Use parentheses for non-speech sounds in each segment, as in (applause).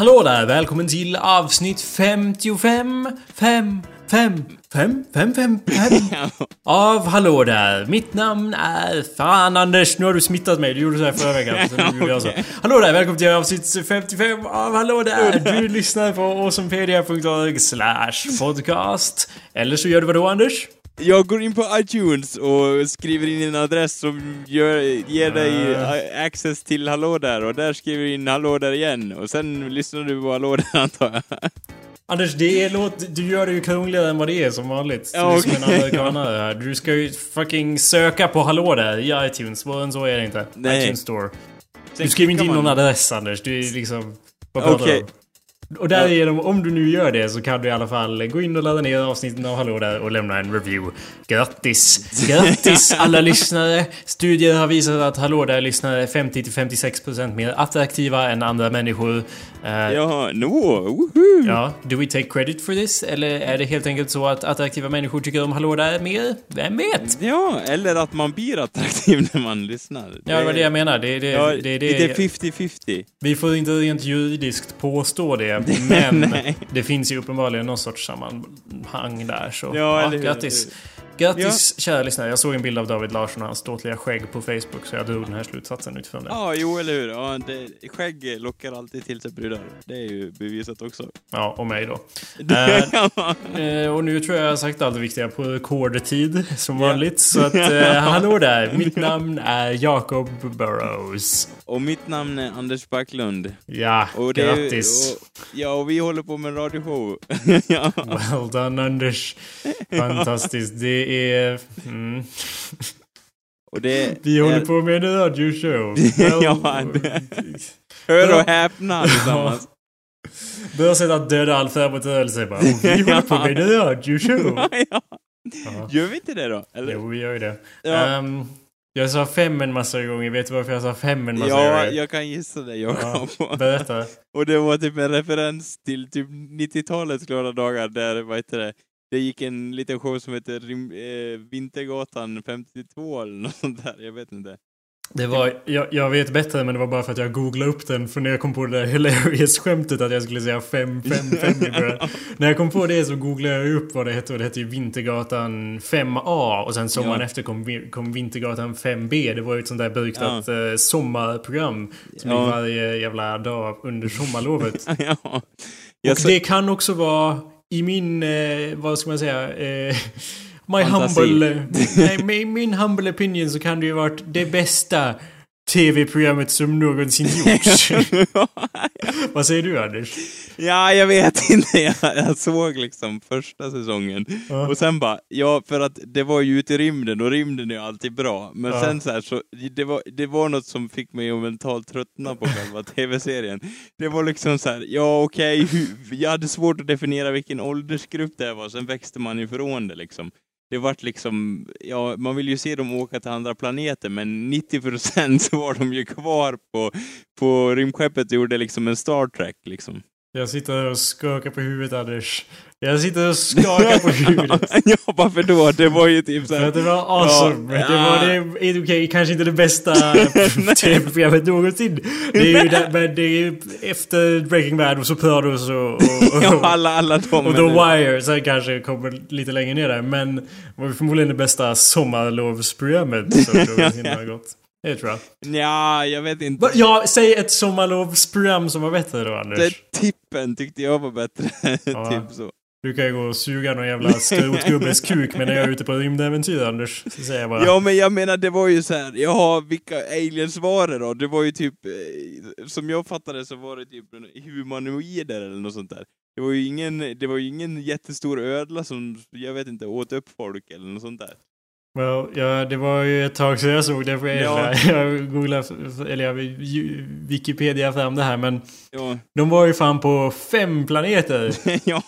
Hallå där! Välkommen till avsnitt 55, 5, 5, 5, 5, 5, 5 av Hallå där. Mitt namn är... Fan Anders, nu har du smittat mig. Du gjorde så här förra veckan. Så nu (laughs) gjorde jag så. Hallå där! Välkommen till avsnitt 55 av Hallå där. Du lyssnar på awesomepedia.org slash podcast. Eller så gör du vad då Anders? Jag går in på iTunes och skriver in en adress som gör, ger dig Ah. access till Hallå där och där skriver du in Hallå där igen och sen lyssnar du på Hallå där antar jag. Anders, det är låt, du gör det ju krångligare än vad det är som vanligt. Ja, du är som en amerikanare här. Du ska ju fucking söka på Hallå där i iTunes. Än så är det inte. Nej. iTunes Store. Sen Du skriver inte in någon adress Anders. Du är liksom... Vad pratar Okej. du om? Och därigenom, om du nu gör det så kan du i alla fall gå in och ladda ner avsnitten av Hallå där och lämna en review. Grattis! (laughs) Grattis alla lyssnare! Studier har visat att Hallå där lyssnare är 50-56% mer attraktiva än andra människor. Eh, Jaha, no, woho! Ja, do we take credit for this? Eller är det helt enkelt så att attraktiva människor tycker om Hallå där mer? Vem vet? Ja, eller att man blir attraktiv (laughs) när man lyssnar. Ja, det var det jag menar. Det, det, Ja, det, det, det är 50-50. vi får inte rent juridiskt påstå det, (laughs) men det finns ju uppenbarligen någon sorts sammanhang där. Så Ja, eller hur? Grattis. Grattis kära lyssnare. Jag såg en bild av David Larsson och hans ståtliga skägg på Facebook så jag drog den här slutsatsen utifrån det. Ja, jo, eller hur. Ja, det, skägg lockar alltid till sig brudar. Det är ju bevisat också. Ja, och mig då. Det- (laughs) Eh, och nu tror jag jag har sagt allt det viktiga på rekordtid som vanligt. Så att, (laughs) eh, hallå där. Mitt namn är Jacob Burrows. och mitt namn är Anders Backlund. Ja, Och det grattis. Och, ja, och vi håller på med en radioshow. (laughs) ja. Well done Anders. Fantastiskt. Det är... Mm. Och det Vi är, håller på med en radioshow. (laughs) Ja, det- Hör och häpna tillsammans. Bör sätta döda all rörelse bara. Och vi håller på med en radioshow. (laughs) ja. Ja. Gör vi inte det då? Eller? Jo, vi gör ju det. Ja. Ehm, jag sa fem en massa gånger. Vet du varför jag sa fem en massa Ja, gånger? jag kan gissa det, Jakob. Berätta. (laughs) Och det var typ en referens till typ 90-talets glada dagar där, vad heter det, det gick en liten show som heter Rim, eh, Vintergatan 52 eller något sånt där, jag vet inte. Det var, jag, jag vet bättre men det var bara för att jag googlade upp den för när jag kom på det där (laughs) hilarious-skämtet att jag skulle säga 5, 5, 5 i början. När jag kom på det så googlade jag upp vad det hette och det hette ju Vintergatan 5A och sen sommaren Ja. efter kom, kom Vintergatan 5B. Det var ju ett sånt där beryktat eh, sommarprogram som Ja. gick varje jävla dag under sommarlovet. (laughs) ja. Och så, det kan också vara i min, eh, vad ska man säga, eh, my Fantasi. humble, (laughs) nej, min humble opinion så kan det ju varit det bästa tv-programmet som någonsin gjorts. (laughs) vad säger du Anders? ja, jag vet inte. Jag, jag såg liksom första säsongen. Ja. Och sen bara, ja för att det var ju ute i rymden och rymden är ju alltid bra. Men Ja. sen så här så, det var, det var något som fick mig att mentalt tröttna på själva tv-serien. Det var liksom så här, ja okej, hur- jag hade svårt att definiera vilken åldersgrupp det var, sen växte man ifrån det liksom. Det vart liksom, ja man vill ju se dem åka till andra planeter men 90% (laughs) så var de ju kvar på, på rymdskeppet och gjorde liksom en Star Trek liksom. Jag sitter och skakar på huvudet Anders. Jag sitter och skakar på (laughs) huvudet. ja, varför då? Det var ju typ såhär... det var awesome. Ja. Det var det, okej, kanske inte det bästa (laughs) tv-programmet någonsin. Det är ju det, men det är ju efter Breaking Bad och Sopranos och, och, (laughs) Ja, och, alla, alla de. och The Wire. Sen kanske kommer lite längre ner där. Men det var förmodligen det bästa sommarlovsprogrammet som någonsin har gått. Det tror jag. Ja, jag vet inte. Ja, säg ett sommarlovsprogram som var bättre då Anders. Det tippen tyckte jag var bättre. (laughs) Ja. typ så. Du kan ju gå och suga någon jävla skrotgubbes kuk men när jag är ute på rymdäventyr Anders. Så säger jag bara. Ja, men jag menar, det var ju så här. jaha, vilka aliens var det då? Det var ju typ, eh, som jag fattade så var det typ humanoider eller något sånt där. Det var ju ingen, det var ju ingen jättestor ödla som, jag vet inte, åt upp folk eller något sånt där. Well, ja, det var ju ett tag sedan jag såg det. För Ja. (laughs) Jag googlade, eller jag Wikipedia fram det här. Men Ja, de var ju fan på fem planeter (laughs) ja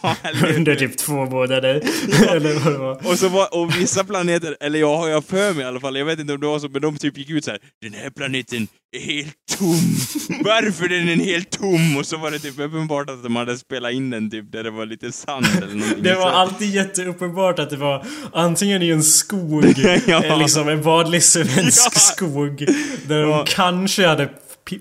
under typ två månader. (laughs) eller vad det var. Och, så var, och vissa planeter, eller jag har jag för mig i alla fall, jag vet inte om det var så, men de typ gick ut så här. Den här planeten helt tom. Varför är den helt tom? Och så var det typ uppenbart att de hade spelat in den typ där det var lite sand eller någonting. (laughs) Det var alltid jätteuppenbart att det var antingen i en skog, (laughs) Ja. liksom en vanlig svensk (laughs) Ja. skog, där Ja. de kanske hade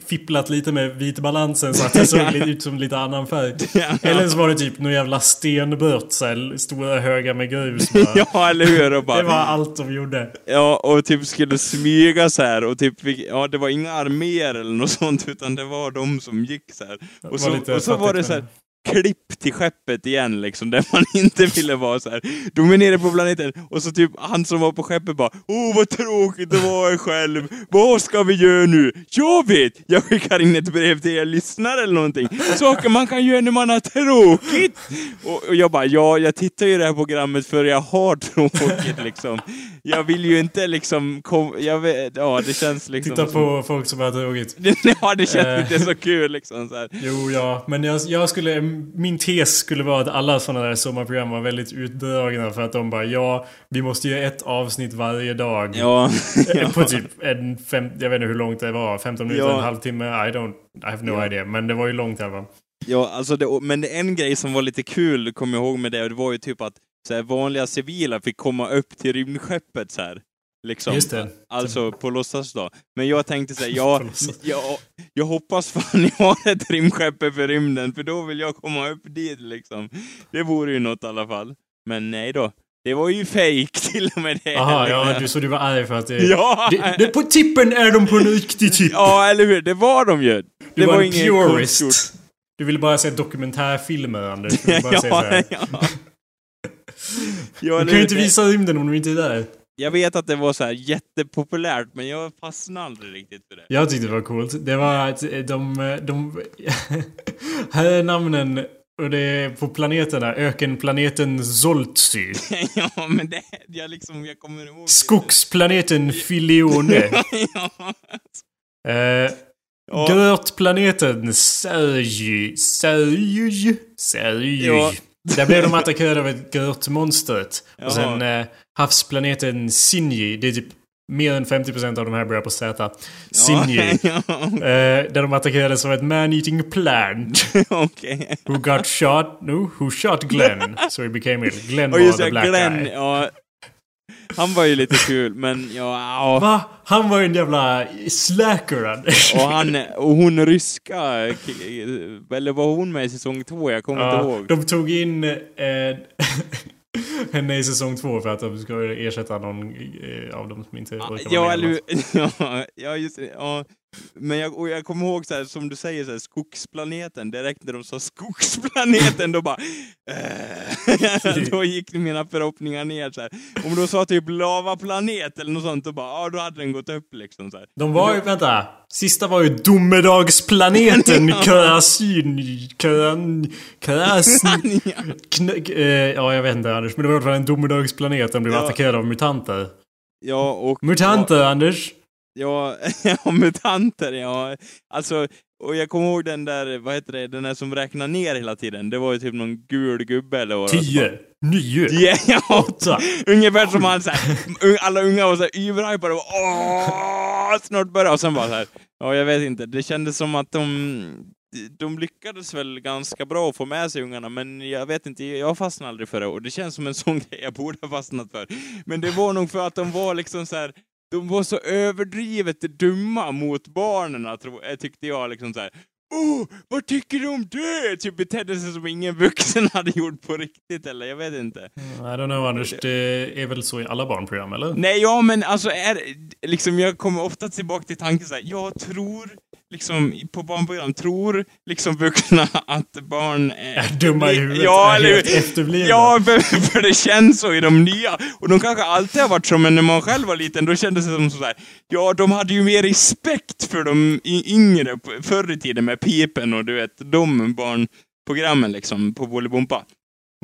fipplat lite med vitbalansen så att det (laughs) såg lite ut som lite annan färg. Eller så var det typ någon jävla stenbört så här, stora högar med grus. Bara. (laughs) ja, eller hur? Och bara, Det var allt de gjorde. Ja, och typ skulle smyga så här och typ, ja det var inga arméer eller något sånt utan det var de som gick så här. Och så, och så var det så här klipp till skeppet igen liksom, där man (laughs) inte ville vara så här. De är nere på planeten och så typ han som var på skeppet bara Åh vad tråkigt att vara själv, vad ska vi göra nu? Jag vet! Jag skickar in ett brev till er lyssnare eller någonting. Saker man kan göra när man har tråkigt! Och, och jag bara, ja jag tittar ju det här programmet för jag har tråkigt liksom. Jag vill ju inte liksom, kom, jag vet, ja det känns liksom Titta på folk som har tråkigt. (laughs) Ja det känns Eh. inte så kul liksom så här. Jo, ja. Men jag, jag skulle... Min tes skulle vara att alla sådana där sommarprogram var väldigt utdragna för att de bara ja, vi måste göra ett avsnitt varje dag. Ja. Eh, (laughs) På typ en fem, jag vet inte hur långt det var, 15 minuter, Ja. en halvtimme, I don't, I have no Ja. idea. Men det var ju långt i alla fall. Ja, alltså det, men en grej som var lite kul, kommer jag ihåg med det, det var ju typ att så här, vanliga civila fick komma upp till rymdskeppet så här. Liksom. Just det. Alltså på låtsas då. Men jag tänkte säga, (laughs) ja, På låtsas. jag, jag hoppas fan ni har ett rymdskepp för rymden, för då vill jag komma upp dit liksom. Det vore ju något i alla fall. Men nej då. Det var ju fake (laughs) till och med det. Jaha, ja, du, så du var arg för att det... Ja. det, det på tippen är de på en riktig tipp! Ja, eller hur? Det var de ju. du det var, en inget konstgjort. purist. Du ville bara se dokumentärfilmer, Anders. Du bara (laughs) se så ja, här. ja. Du ja, kan ju inte visa rymden om du inte är där. Jag vet att det var så här jättepopulärt, men jag fastnade aldrig riktigt för det. Jag tyckte det var coolt. Det var att de... de (laughs) här är namnen och det är på planeterna. Ökenplaneten Zoltsy. (laughs) ja, men det, jag liksom, jag kommer ihåg... Skogsplaneten Filione. (laughs) ja. Eh, Ja. Grötplaneten Sergy. Sergy. Sergy. Ja. Där blev de attackerade av ett. Jaha. Och sen eh, havsplaneten Sinji. Det är typ mer än 50% av de här börjar på Z. Sinji. (laughs) Ja, Eh, där de attackerades av ett man-eating plant. (laughs) okej. Who got shot? No, who shot Glenn? (laughs) So he became it. Glenn Och var the black Glenn, guy. ja. Han var ju lite kul, men ja, ja. Va? Han var ju en jävla slacker. Och, han, och hon ryska, eller var hon med i säsong två? Jag kommer inte Ja, ihåg. de tog in eh, (laughs) henne i säsong två för att de ska ersätta någon eh, av dem som inte orkar vara Ja, eller (laughs) ja, just det. Ja. Men jag, och jag kommer ihåg så här, som du säger, så här, skogsplaneten. Direkt när de sa skogsplaneten, då bara... Eh, (laughs) då gick mina förhoppningar ner så här. Om de sa typ lavaplanet eller något sånt, då bara, ja, då hade den gått upp liksom så här. De var ju, vänta. Sista var ju domedagsplaneten Köasyn... Köan... Köasn... Kn- eh, ja, jag vet inte Anders. Men det var i alla fall en domedagsplanet. Den blev Ja. attackerad av mutanter. Ja, och... Mutanter, Anders! Ja, (laughs) ja, mutanter, ja. Alltså, och jag kommer ihåg den där, vad heter det, den där som räknar ner hela tiden. Det var ju typ någon gul gubbe eller vad. Tio. Nio. Ja, (laughs) ja. Åtta. Ungefär som han såhär, alla unga var såhär überhypade och åh, snart börjar och sen bara såhär, ja jag vet inte, det kändes som att de, de lyckades väl ganska bra att få med sig ungarna, men jag vet inte, jag fastnade aldrig för det och det känns som en sån (laughs) grej jag borde ha fastnat för. Men det var nog för att de var liksom så här. De var så överdrivet dumma mot barnen, tro- tyckte jag. liksom så här. Oh, vad tycker du om det? Typ betedde sig som ingen vuxen (laughs) hade gjort på riktigt, eller jag vet inte. I don't know Anders. Det är väl så i alla barnprogram, eller? Nej, ja men alltså är liksom jag kommer ofta tillbaka till tanken så här, jag tror liksom på barnprogram, tror liksom vuxna att barn är... Är dumma i huvudet, Ja, eller efterblivna. Ja, för, för det känns så i de nya. Och de kanske alltid har varit så, men när man själv var liten, då kändes det som så här, ja, de hade ju mer respekt för de yngre förr i tiden med Pipen och du vet, de barnprogrammen liksom på Bolibompa.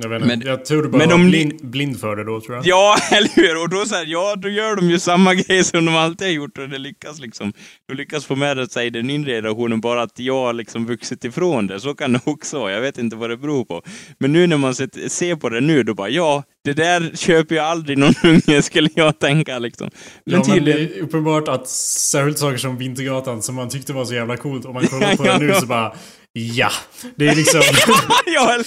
Jag, vet inte. Men- jag tror du bara men var de- blind, blind för det då, tror jag. Ja, (laughs) eller hur? Och då så här, ja, då gör de ju samma (laughs) grej som de alltid har gjort och det lyckas liksom. De lyckas få med sig den yngre generationen, bara att jag har liksom vuxit ifrån det. Så kan det också vara. Jag vet inte vad det beror på. Men nu när man ser på det nu, då bara, ja, Det där köper ju aldrig någon (laughs) unge, skulle jag tänka liksom. Men, ja, men det är uppenbart att särskilt saker som Vintergatan som man tyckte var så jävla coolt, om man kollar på (laughs) det nu så bara Ja, det är liksom... (laughs) ja.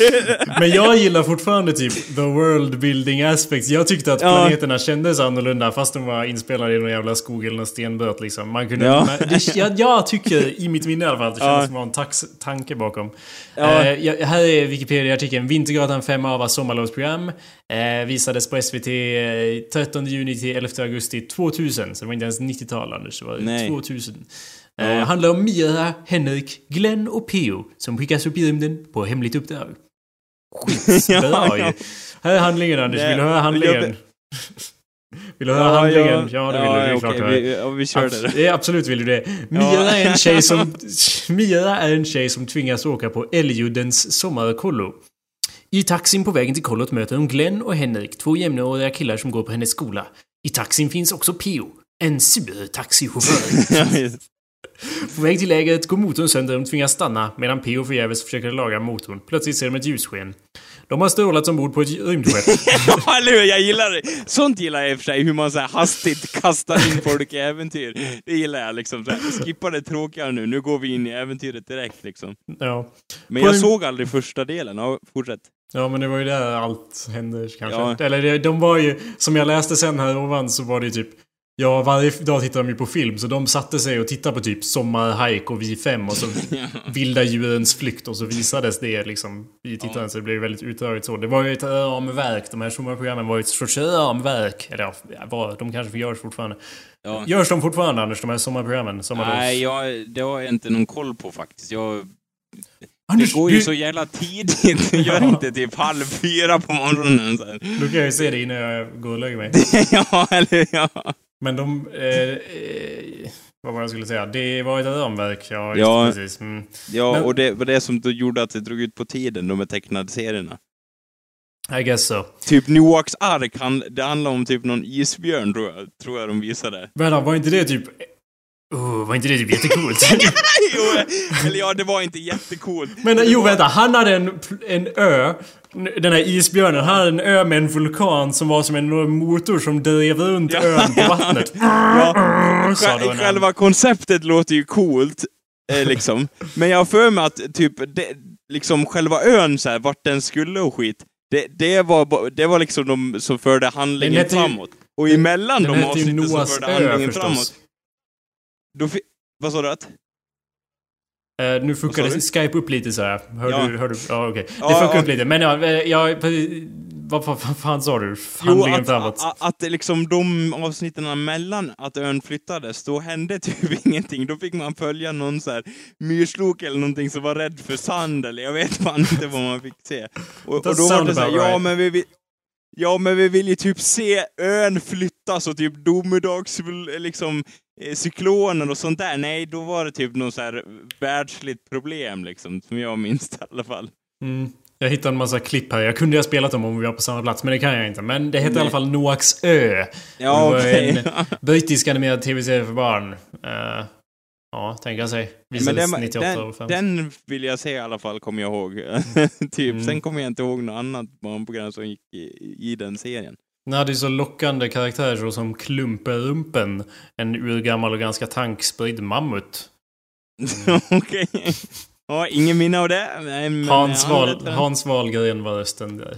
Men jag gillar fortfarande typ the world building aspects. Jag tyckte att planeterna kändes annorlunda fast de var inspelade i någon jävla skog eller någon stenbröt liksom. Man kunde... Ja. Det, jag, jag tycker i mitt minne i alla fall att det kändes Ja. som att det var en tax, tanke bakom. Ja. Eh, jag, här är Wikipedia-artikeln. Vintergatan 5A var sommarlovsprogram. Eh, visades på SVT eh, 13 juni till 11 augusti 2000. Så det var inte ens 90-tal Anders. Det var Nej. 2000. Eh, handlar om Mira, Henrik, Glenn och Peo som skickas upp i rymden på hemligt uppdrag. (laughs) Skitbra Ja, ju. ja. Här är handlingen Anders. Vill du höra handlingen? (laughs) (laughs) Vill du höra handlingen? Ja, det vill du. Det är klart okej, hör. vi, ja, vi kör Abs- det. ja, absolut vill du det. Mira är en tjej som... Mira är en tjej som tvingas åka på älgudens sommarkollo. I taxin på vägen till kollot möter hon Glenn och Henrik, två jämnåriga killar som går på hennes skola. I taxin finns också Pio, en sur taxichaufför. (laughs) På väg till lägret går motorn sönder och de tvingas stanna medan Pio förgäves försöker laga motorn. Plötsligt ser de ett ljussken. De har strålat ombord på ett rymdskepp. (laughs) Ja, eller hur? Jag gillar det. Sånt gillar jag i och för sig, hur man så hastigt kastar in folk i äventyr. Det gillar jag liksom. Så här, skippa det tråkiga nu, nu går vi in i äventyret direkt liksom. Ja. Men På jag en- såg aldrig första delen. Ja, fortsätt. Ja, men det var ju där allt hände kanske. Ja. Eller de var ju, som jag läste sen här ovan så var det ju typ Ja, varje dag tittar de ju på film, så de satte sig och tittade på typ Sommarhajk och Vi fem och så (laughs) Vilda djurens flykt och så visades det liksom i tittaren så det blev väldigt utdraget så. Det var ju ett ramverk, de här sommarprogrammen var ju ett sorts ramverk. Eller ja, var, de kanske görs fortfarande. Ja. Görs de fortfarande Anders, de här sommarprogrammen? Sommarlovs... Nej, jag, det har jag inte någon koll på faktiskt. Jag, Anders, det går ju du, så jävla tidigt. Jag gör (laughs) inte typ halv fyra på morgonen. Så här. Då kan jag ju se det innan jag går och lägger mig. (laughs) ja, eller ja. Men de... Eh, eh, vad var det jag skulle säga? Det var ett ramverk, ja, Ja. precis. Mm. Ja, Men- och det var det som gjorde att det drog ut på tiden, de här tecknade serierna. I guess so. Typ Noaks ark, han, det handlar om typ någon isbjörn tror jag, tror jag de visade. Vänta, var inte det typ... Oh, var inte det typ jättecoolt? (laughs) jo, eller ja, det var inte jättecoolt. Men Det jo, var- vänta. Han hade en, en ö. Den här isbjörnen, han hade en ö med en vulkan som var som en motor som drev runt ön på vattnet. (laughs) Ja, Sa då sj- en själva konceptet låter ju coolt, eh, liksom. Men jag har för mig att typ, det, liksom själva ön så här, vart den skulle och skit, det, det, var, det var liksom de som förde handlingen framåt. Och emellan de avsnitten som förde handlingen framåt. Då fi- vad sa du? Att? Eh, nu fuckade? Skype upp lite så här. Hör Ja. du? Hör du? Ja, okej. Det Ja, fuckade ja. upp lite. Men ja, eh, ja vad, vad, vad fan sa du? Jo, Handlingen att, framåt. att, att liksom de avsnitten mellan att ön flyttades, då hände typ (laughs) ingenting. Då fick man följa någon så här myrslok eller någonting som var rädd för sand eller jag vet fan inte vad man fick se. Och, och då var det så här, ja men vi vill Ja men vi vill ju typ se ön flyttas och typ domedags liksom cykloner och sånt där. Nej, då var det typ något så här världsligt problem liksom, som jag minns det i alla fall. Mm. Jag hittade en massa klipp här. Jag kunde ju ha spelat dem om vi var på samma plats, men det kan jag inte. Men det hette i alla fall Noaks ö. Ja, det var okej. en (laughs) brittisk animerad tv-serie för barn. Eh, ja, tänka sig. Men Visades den, 98 och den, 5. den vill jag se i alla fall, kommer jag ihåg. (laughs) typ. Mm. Sen kommer jag inte ihåg något annat barnprogram som gick i, i den serien. Den hade ju så lockande karaktärer som Klumperumpen. En urgammal och ganska tankspridd mammut. (laughs) Okej. Ja, ingen minne av det. Men Hans, han Wahl, Hans Wahlgren var rösten där.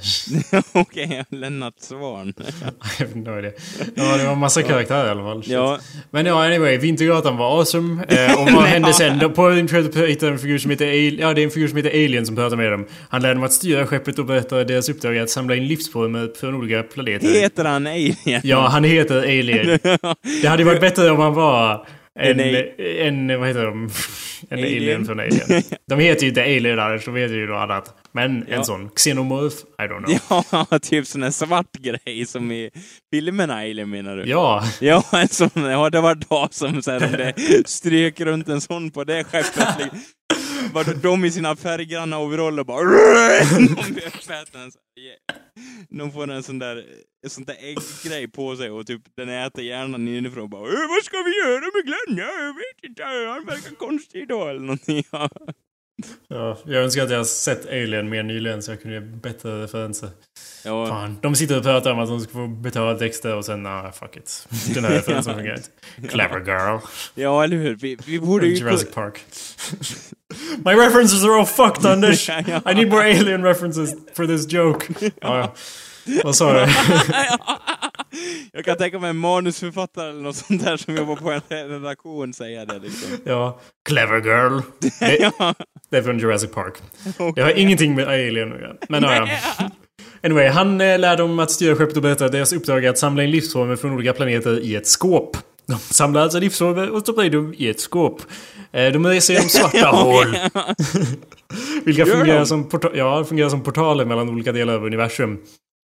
(laughs) Okej, Lennart Svan. (laughs) Jag vet inte vad det är. Ja, det var en massa karaktärer i alla fall. Ja, Men ja, anyway. Vintergatan var awesome. Eh, och vad (laughs) hände sen? Då På hittade en figur som heter Alien. Ja, det är en figur som heter Alien som pratar med dem. Han lär dem att styra skeppet och berättar deras uppdrag att samla in livsformer från olika planeter. heter han Alien? Ja, han heter Alien. Det hade varit bättre om han var en, En en, vad heter de? (laughs) En alien, Alien. från Alien. De heter ju inte Alien annars, de heter ju något annat. Men Ja. en sån. Xenomorph? I don't know. Ja, (laughs) typ sån här svart grej som i filmerna Alien menar du? Ja. Ja, en sån, ja det var då som så här, det (laughs) strök runt en sån på det skeppet. Var de i sina färggranna overaller bara... De blir uppätna. De får en sån där, en sån där ägggrej på sig och typ den äter hjärnan inifrån och bara Vad ska vi göra med Glenn? Jag vet inte, han verkar konstig idag eller någonting. Ja. Ja, jag önskar att jag sett Alien mer nyligen så jag kunde ge bättre referenser. Ja, Fan, de sitter och pratar om att de ska få betala texter och sen nah, fuck it. (laughs) Den här referensen fungerar inte. Clever girl. ja eller hur? Vi, vi borde ju... Jurassic Park. (laughs) My references are all fucked Anders! (laughs) I need more alien references for this joke. Ja, ja. Vad sa du? Jag kan tänka mig en manusförfattare eller något sånt där som jobbar på en redaktion säga det liksom. Ja, clever girl. (laughs) Det, ja, det är från Jurassic Park. Det har ingenting med alien att göra. Men ja. Anyway, han eh, lär dem att styra skeppet och berättar att deras uppdrag är att samla in livsformer från olika planeter i ett skåp. De samlar alltså livsformer och stoppar in dem i ett skåp. Eh, De reser genom svarta (laughs) hål. (laughs) Vilka fungerar som, porta- ja, fungerar som portaler mellan olika delar av universum.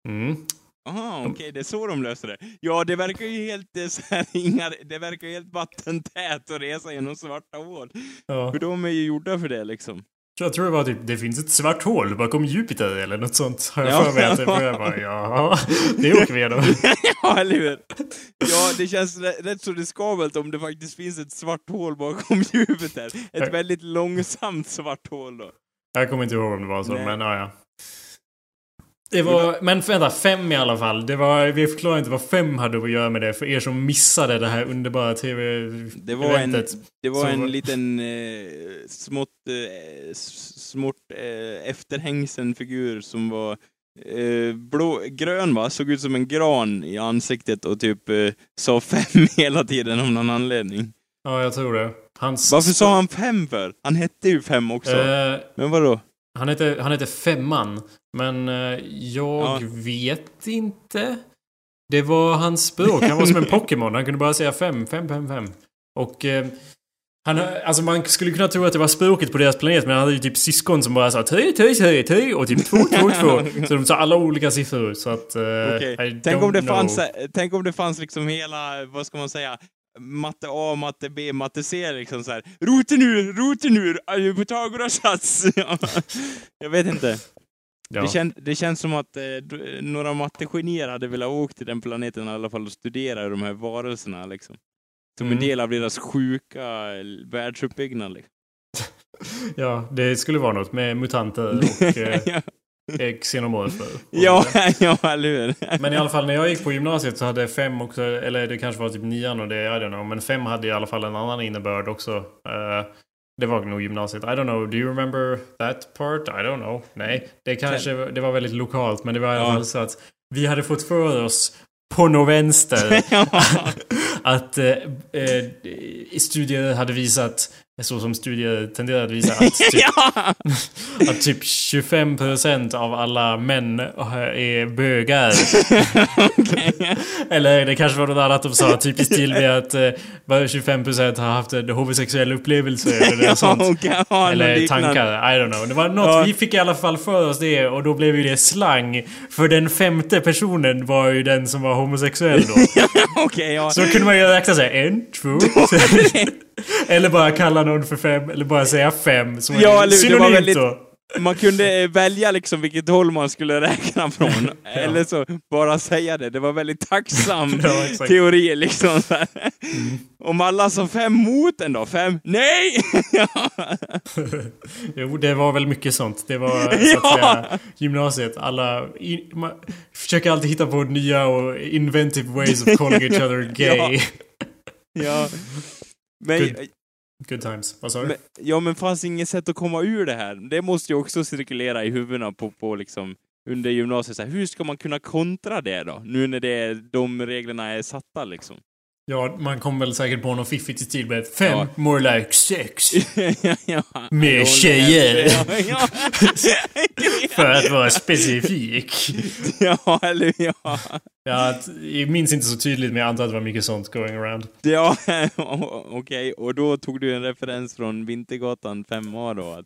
Mm. Aha, okej, det är så de löser det. Ja, det verkar ju helt, eh, (laughs) så här, inga, det verkar helt vattentät att resa genom svarta hål. Ja. För de är ju gjorda för det liksom. Jag tror det var typ, det finns ett svart hål bakom Jupiter eller något sånt. Har jag Ja. för mig att det var. Ja, (laughs) det åker vi igenom. (laughs) ja, eller hur? Ja, det känns rätt, rätt så riskabelt om det faktiskt finns ett svart hål bakom Jupiter. Ett väldigt långsamt svart hål då. Jag kommer inte ihåg om det var så, Nej. men ja, ja. Det var, men vänta, fem i alla fall. Det var, vi förklarar inte vad fem hade att göra med det för er som missade det här underbara Det var en, tv-eventet. det var Så- en liten eh, smått, eh, smått eh, efterhängsen figur som var eh, blå, grön va? Såg ut som en gran i ansiktet och typ eh, sa fem (laughs) hela tiden av någon anledning. Ja, jag tror det. Hans, Varför sa han fem för? Han hette ju fem också. Eh, Men vadå? Han, heter, han heter Femman. Men eh, jag Ja. vet inte. Det var hans språk. Han var som en (laughs) Pokémon. Han kunde bara säga fem, fem, fem, fem. Och... Eh, han, alltså man skulle kunna tro att det var språket på deras planet men han hade ju typ syskon som bara sa tre, tre, tre, tre och typ två, två, två. (laughs) Så de sa alla olika siffror så att... eh, Okej. I Tänk om det know. fanns, eh, tänk om det fanns liksom hela, vad ska man säga, matte A, matte B, matte C liksom så här. Roten ur, roten ur, Pythagoras sats. (laughs) Ja. Jag vet inte. Ja. Det, kän, det känns som att eh, några mattegenier hade velat åka till den planeten i alla fall och studera de här varelserna liksom. Som Mm. en del av deras sjuka världsuppbyggnad. Liksom. (laughs) ja, det skulle vara något med mutanter och (laughs) eh, ja, xenomorfer. ja, (laughs) ja, eller hur? Men i alla fall när jag gick på gymnasiet så hade fem också, eller det kanske var typ nian och det, I don't know. Men fem hade i alla fall en annan innebörd också. Eh, det var nog gymnasiet. I don't know. Do you remember that part? I don't know. Nej, det kanske det var väldigt lokalt. Men det var i alla fall så att vi hade fått för oss på nå vänster (laughs) att eh, eh, studier hade visat, så som studier tenderar att visa, att (laughs) typ, (laughs) att typ 25% av alla män är bögar. (laughs) Eller det kanske var något annat de sa, typ i stil med att eh, bara 25% har haft en homosexuell upplevelse eller sånt. Eller tankar, I don't know. Det var något, Ja. vi fick i alla fall för oss det och då blev ju det slang. För den femte personen var ju den som var homosexuell då. Ja. Så kunde man ju räkna såhär, en, två, tre. Eller bara kalla någon för fem, eller bara säga fem. Som Ja, är synonymt väldigt-. Man kunde välja liksom vilket håll man skulle räkna från. (laughs) Eller så bara säga det. Det var väldigt tacksam (laughs) Ja. Mm. teori liksom. Så här. Om alla sa fem mot en då? Fem? Nej! (laughs) Jo, det var väl mycket sånt. Det var så att Ja. säga gymnasiet. Alla i, man försöker alltid hitta på nya och inventive ways of calling each other gay. ja. Men, Good. Times. Vad sa du? men, ja, men fanns inget sätt att komma ur det här. Det måste ju också cirkulera i huvudena på, på liksom under gymnasiet. Så här, hur ska man kunna kontra det då? Nu när det, de reglerna är satta liksom. Ja, man kom väl säkert på något fiffigt i med fem, Ja. more like sex. (laughs) ja. Med tjejer. Ja. (laughs) För att vara specifik. ja, eller ja. Ja, jag minns inte så tydligt men jag antar att det var mycket sånt going around. Ja, (laughs) okej. Och då tog du en referens från Vintergatan 5A då?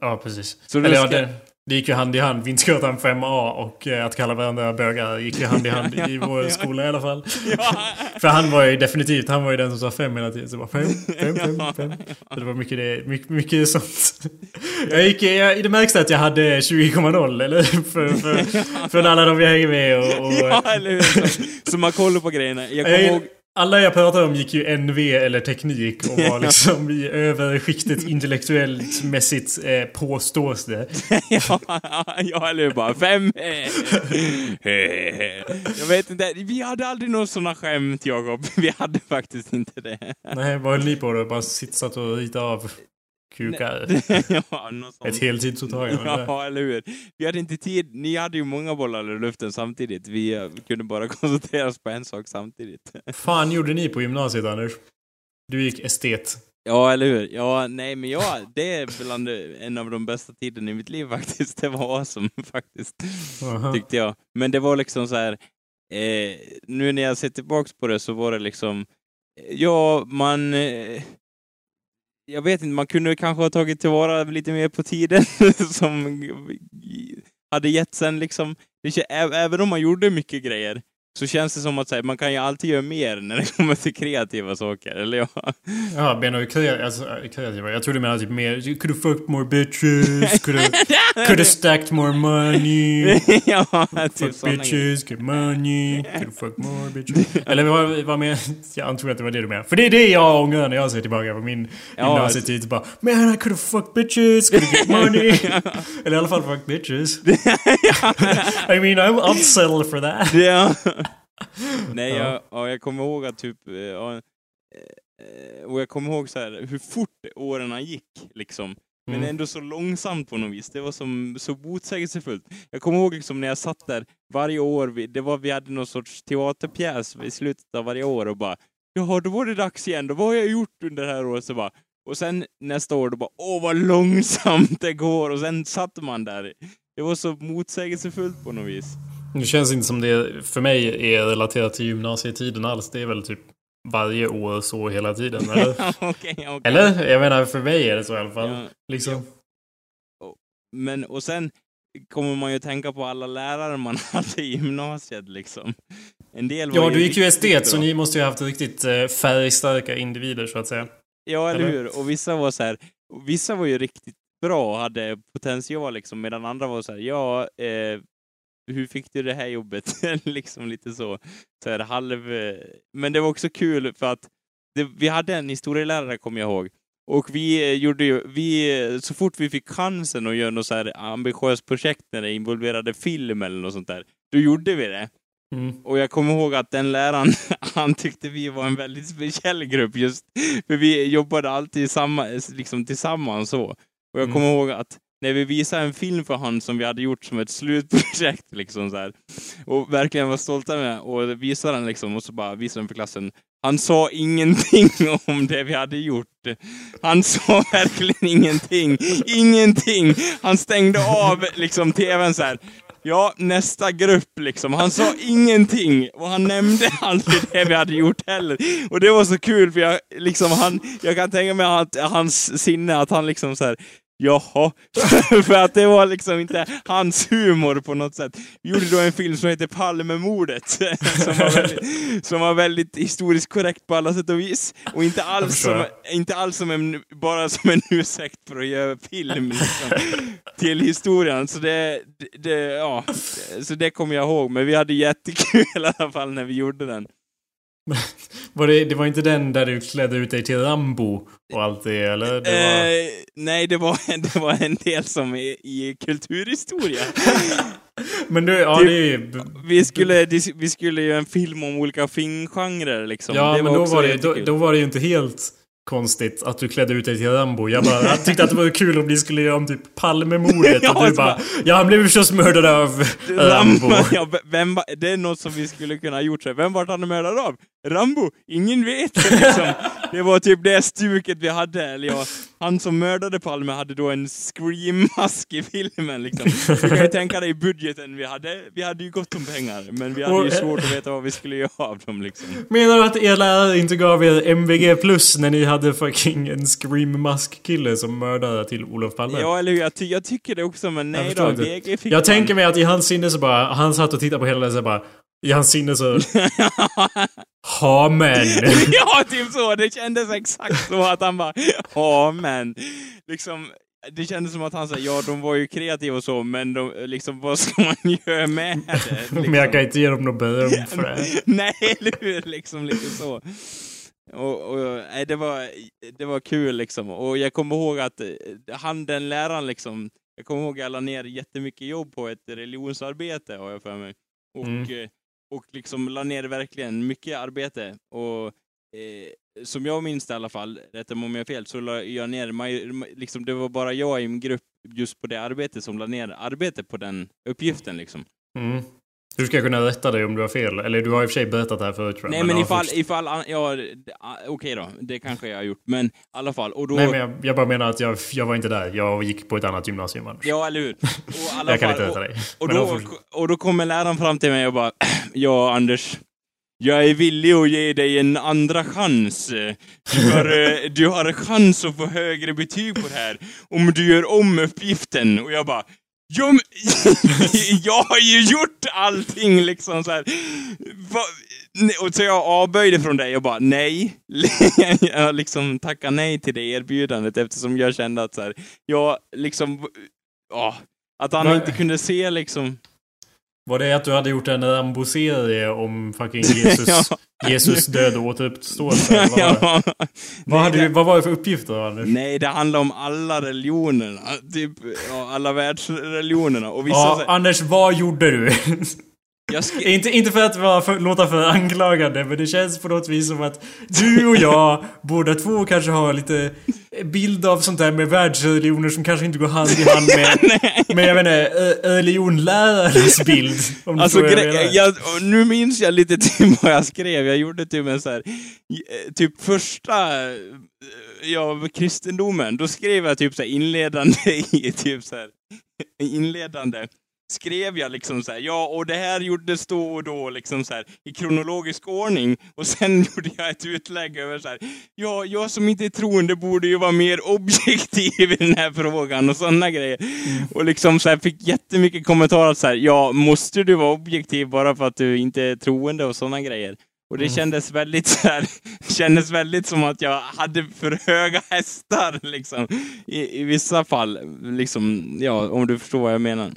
Ja, precis. Så du Eller ska- det, det gick ju hand i hand. Vintergatan 5A och eh, att kalla varandra bögar gick ju hand i hand i vår (laughs) skola i alla fall. (laughs) För han var ju definitivt, han var ju den som sa fem hela tiden. Så var fem, fem, fem, (laughs) fem. Så det var mycket, det, mycket, mycket sånt. Jag gick, jag, det märks att jag hade 20,0 eller? För, för, för alla de jag hänger med och... och ja, eller hur? Så, man kollar på grejerna. Jag, kommer ihåg... alla jag pratar om gick ju NV eller teknik och var (laughs) liksom i överskiktet intellektuellt mässigt eh, påstås det. (laughs) ja, ja, eller hur? Bara fem. jag vet inte, vi hade aldrig några sådana skämt, Jakob. (laughs) Vi hade faktiskt inte det. Nej, vad höll ni på då? Bara satt och ritade av kukar? (laughs) ja. Ett heltidsåtagande? Ja, eller hur? Vi hade inte tid. Ni hade ju många bollar i luften samtidigt. Vi eh, kunde bara (laughs) koncentrera oss på en sak samtidigt. fan gjorde ni på gymnasiet, Anders? Du gick estet. Ja, eller hur? Ja, nej, men ja, det är bland en av de bästa tiderna i mitt liv (laughs) faktiskt. Det var awesome faktiskt, Aha. tyckte jag. Men det var liksom så här, eh, nu när jag ser tillbaks på det så var det liksom, ja, man, eh, jag vet inte, man kunde kanske ha tagit tillvara lite mer på tiden (laughs) som hade gett sen liksom, även om man gjorde mycket grejer, så känns det som att här, man kan ju alltid göra mer när det (laughs) kommer till kreativa saker, eller ja. Ja, menar du kreativa? Alltså, kreativa? Jag tror du menar typ mer... Could have fucked more bitches, (laughs) could have, could have stacked more money. (laughs) ja, typ Fuck bitches, get money, could have fucked more bitches. Eller vad, vad med... Jag antog att det var det du menade. För det är det jag ångrar när jag ser tillbaka på min Ja. gymnasietid. Bara, man I could have fucked bitches, could have get money. Eller i alla fall fucked bitches. I mean, I, I'll settle for that. Ja. (laughs) Nej, Ja. jag, ja, jag kommer ihåg att typ, eh, ja, eh, och jag kommer ihåg så här, hur fort åren gick, liksom. Men Mm. ändå så långsamt på något vis. Det var som, så motsägelsefullt. Jag kommer ihåg liksom när jag satt där varje år, vi, det var, vi hade någon sorts teaterpjäs i slutet av varje år och bara Jaha, då var det dags igen. Då vad har jag gjort under det här året? Så bara, och sen nästa år, då bara åh vad långsamt det går. Och sen satt man där. Det var så motsägelsefullt på något vis. Det känns inte som det för mig är relaterat till gymnasietiden alls. Det är väl typ varje år så hela tiden, eller? (laughs) Okej, okej. Eller? Jag menar, för mig är det så i alla fall. Ja, Liksom. Men, och sen kommer man ju tänka på alla lärare man (laughs) hade i gymnasiet liksom. En del var Ja, du gick ju estet, så ni måste ju ha haft riktigt eh, färgstarka individer, så att säga. Ja, eller eller? hur? Och vissa var så här, vissa var ju riktigt bra och hade potential liksom, medan andra var så här, ja, eh, hur fick du det här jobbet? (laughs) liksom lite så. så här, halv... eh, Men det var också kul för att det, vi hade en historielärare, kommer jag ihåg. Och vi eh, gjorde ju, vi, eh, så fort vi fick chansen att göra något så här ambitiöst projekt när det involverade film eller något sånt där, då gjorde vi det. Mm. Och jag kommer ihåg att den läraren, (laughs) han tyckte vi var en väldigt speciell grupp just för vi jobbade alltid samma, liksom tillsammans så. Och jag Mm. kommer ihåg att när vi visade en film för honom som vi hade gjort som ett slutprojekt (laughs) liksom så här, och verkligen var stolta med och visade den liksom och så bara visade den för klassen. Han sa ingenting (laughs) om det vi hade gjort. Han sa (laughs) verkligen ingenting. Ingenting. Han stängde av liksom tvn så här. Ja, nästa grupp liksom. Han sa ingenting och han nämnde aldrig det vi hade gjort heller. Och det var så kul för jag liksom han, jag kan tänka mig att hans sinne att han liksom så här. Jaha, (laughs) för att det var liksom inte hans humor på något sätt. Vi gjorde då en film som heter Palmemordet, (laughs) som var väldigt, som var väldigt historiskt korrekt på alla sätt och vis. Och inte alls som, inte alls som en, bara som en ursäkt för att göra film liksom, till historien. Så det, det, ja, så det kommer jag ihåg. Men vi hade jättekul (laughs) i alla fall när vi gjorde den. (laughs) Var det, det var inte den där du klädde ut dig till Rambo och allt det, eller? Det var... Eh, nej, det var, (laughs) det var en del som är i kulturhistoria. (laughs) Men du, ja typ- det är. Vi skulle, vi skulle göra en film om olika filmgenrer liksom. Ja, det men då var, det, då, då var det ju inte helt konstigt att du klädde ut dig till Rambo. Jag, bara, jag tyckte att det var kul om ni skulle göra om typ Palmemordet (laughs) Ja, och du så bara... Ja, han blev förstås mördad av Rambo. (laughs) ja, vem, det är något som vi skulle kunna ha gjort. Så Vem var han mördad av? Rambo? Ingen vet. (laughs) Liksom. Det var typ det stuket vi hade. Eller ja, han som mördade Palme hade då en scream-mask i filmen. Liksom. Du kan ju tänka dig budgeten vi hade. Vi hade ju gott om pengar, men vi hade ju svårt att veta vad vi skulle göra av dem. Liksom. Menar du att er lärare inte gav er MVG plus när ni hade fucking en Scream Mask-kille som mördade till Olof Palme? Ja, eller hur? Jag, ty jag tycker det också, men nej förstår då. VG fick Jag man. tänker mig att i hans sinne så bara, han satt och tittade på hela det så bara, i hans sinne så... (laughs) Ha men. (laughs) ja, typ så. Det kändes exakt så att han bara, ja men. Liksom, det kändes som att han sa ja, de var ju kreativa och så, men de, liksom, vad ska man (laughs) göra med det? Liksom. Men jag kan inte ge dem något beröm för det. Nej, eller hur? Liksom lite så. Och, och, nej, det, var, det var kul liksom. Och jag kommer ihåg att eh, han, den läraren liksom, jag kommer ihåg att jag la ner jättemycket jobb på ett religionsarbete, har jag för mig. Och, Mm och liksom la ner verkligen mycket arbete. Och eh, som jag minns det i alla fall, rätta mig om jag har fel, så la jag ner, liksom, det var bara jag i en grupp just på det arbetet som la ner arbete på den uppgiften liksom. Mm. Hur ska kunna rätta dig om du har fel? Eller du har i och för sig berättat det här förut tror jag. Nej men ja, ifall, ifall, ja, ah, okej då, det kanske jag har gjort, men i alla fall, och då... Nej men jag, jag bara menar att jag, jag var inte där. Jag gick på ett annat gymnasium annars. Ja, eller hur? Och (laughs) jag kan fall, inte rätta och, dig. och, Men då, och då kommer läraren fram till mig och bara (clears throat) Ja, Anders. Jag är villig att ge dig en andra chans. Du har, eh, du har chans att få högre betyg på det här om du gör om uppgiften. Och jag bara Jo, men, (laughs) jag har ju gjort allting liksom så här. Och så jag avböjde från det och bara nej. (laughs) Jag liksom tackade nej till det erbjudandet eftersom jag kände att så här, jag liksom, ja, att han Va- inte kunde se liksom. Var det att du hade gjort en Rambo-serie om fucking (laughs) Jesus, Ja. Jesus död och återuppståelse? Vad, det? (laughs) ja. vad, hade du, vad var det för uppgifter Anders? Nej, det handlar om alla religionerna. Typ, ja, alla världsreligionerna. Och vissa Ja, Anders, vad gjorde du? (laughs) inte, inte för att vara för, låta för anklagande, men det känns på något vis som att du och jag, båda två kanske har lite bild av sånt där med världsreligioner som kanske inte går hand i hand med, (laughs) med jag ö- religionlärarens bild. Om du Alltså, jag menar. jag, nu minns jag lite till (laughs) vad jag skrev. Jag gjorde typ en så här, eh, typ första, eh, ja, kristendomen. Då skrev jag typ så inledande (laughs) i typ så här, inledande. Skrev jag liksom så här, ja, och det här gjordes då och då, liksom så här, i kronologisk ordning. Och sen (laughs) gjorde jag ett utlägg över så här, ja, jag som inte är troende borde ju vara mer objektiv i den här frågan och sådana grejer. Och liksom så här, fick jättemycket kommentarer så här, ja, måste du vara objektiv bara för att du inte är troende och sådana grejer? Och det kändes väldigt så här, (laughs) kändes väldigt som att jag hade för höga hästar liksom. I, i vissa fall, liksom, ja, om du förstår vad jag menar.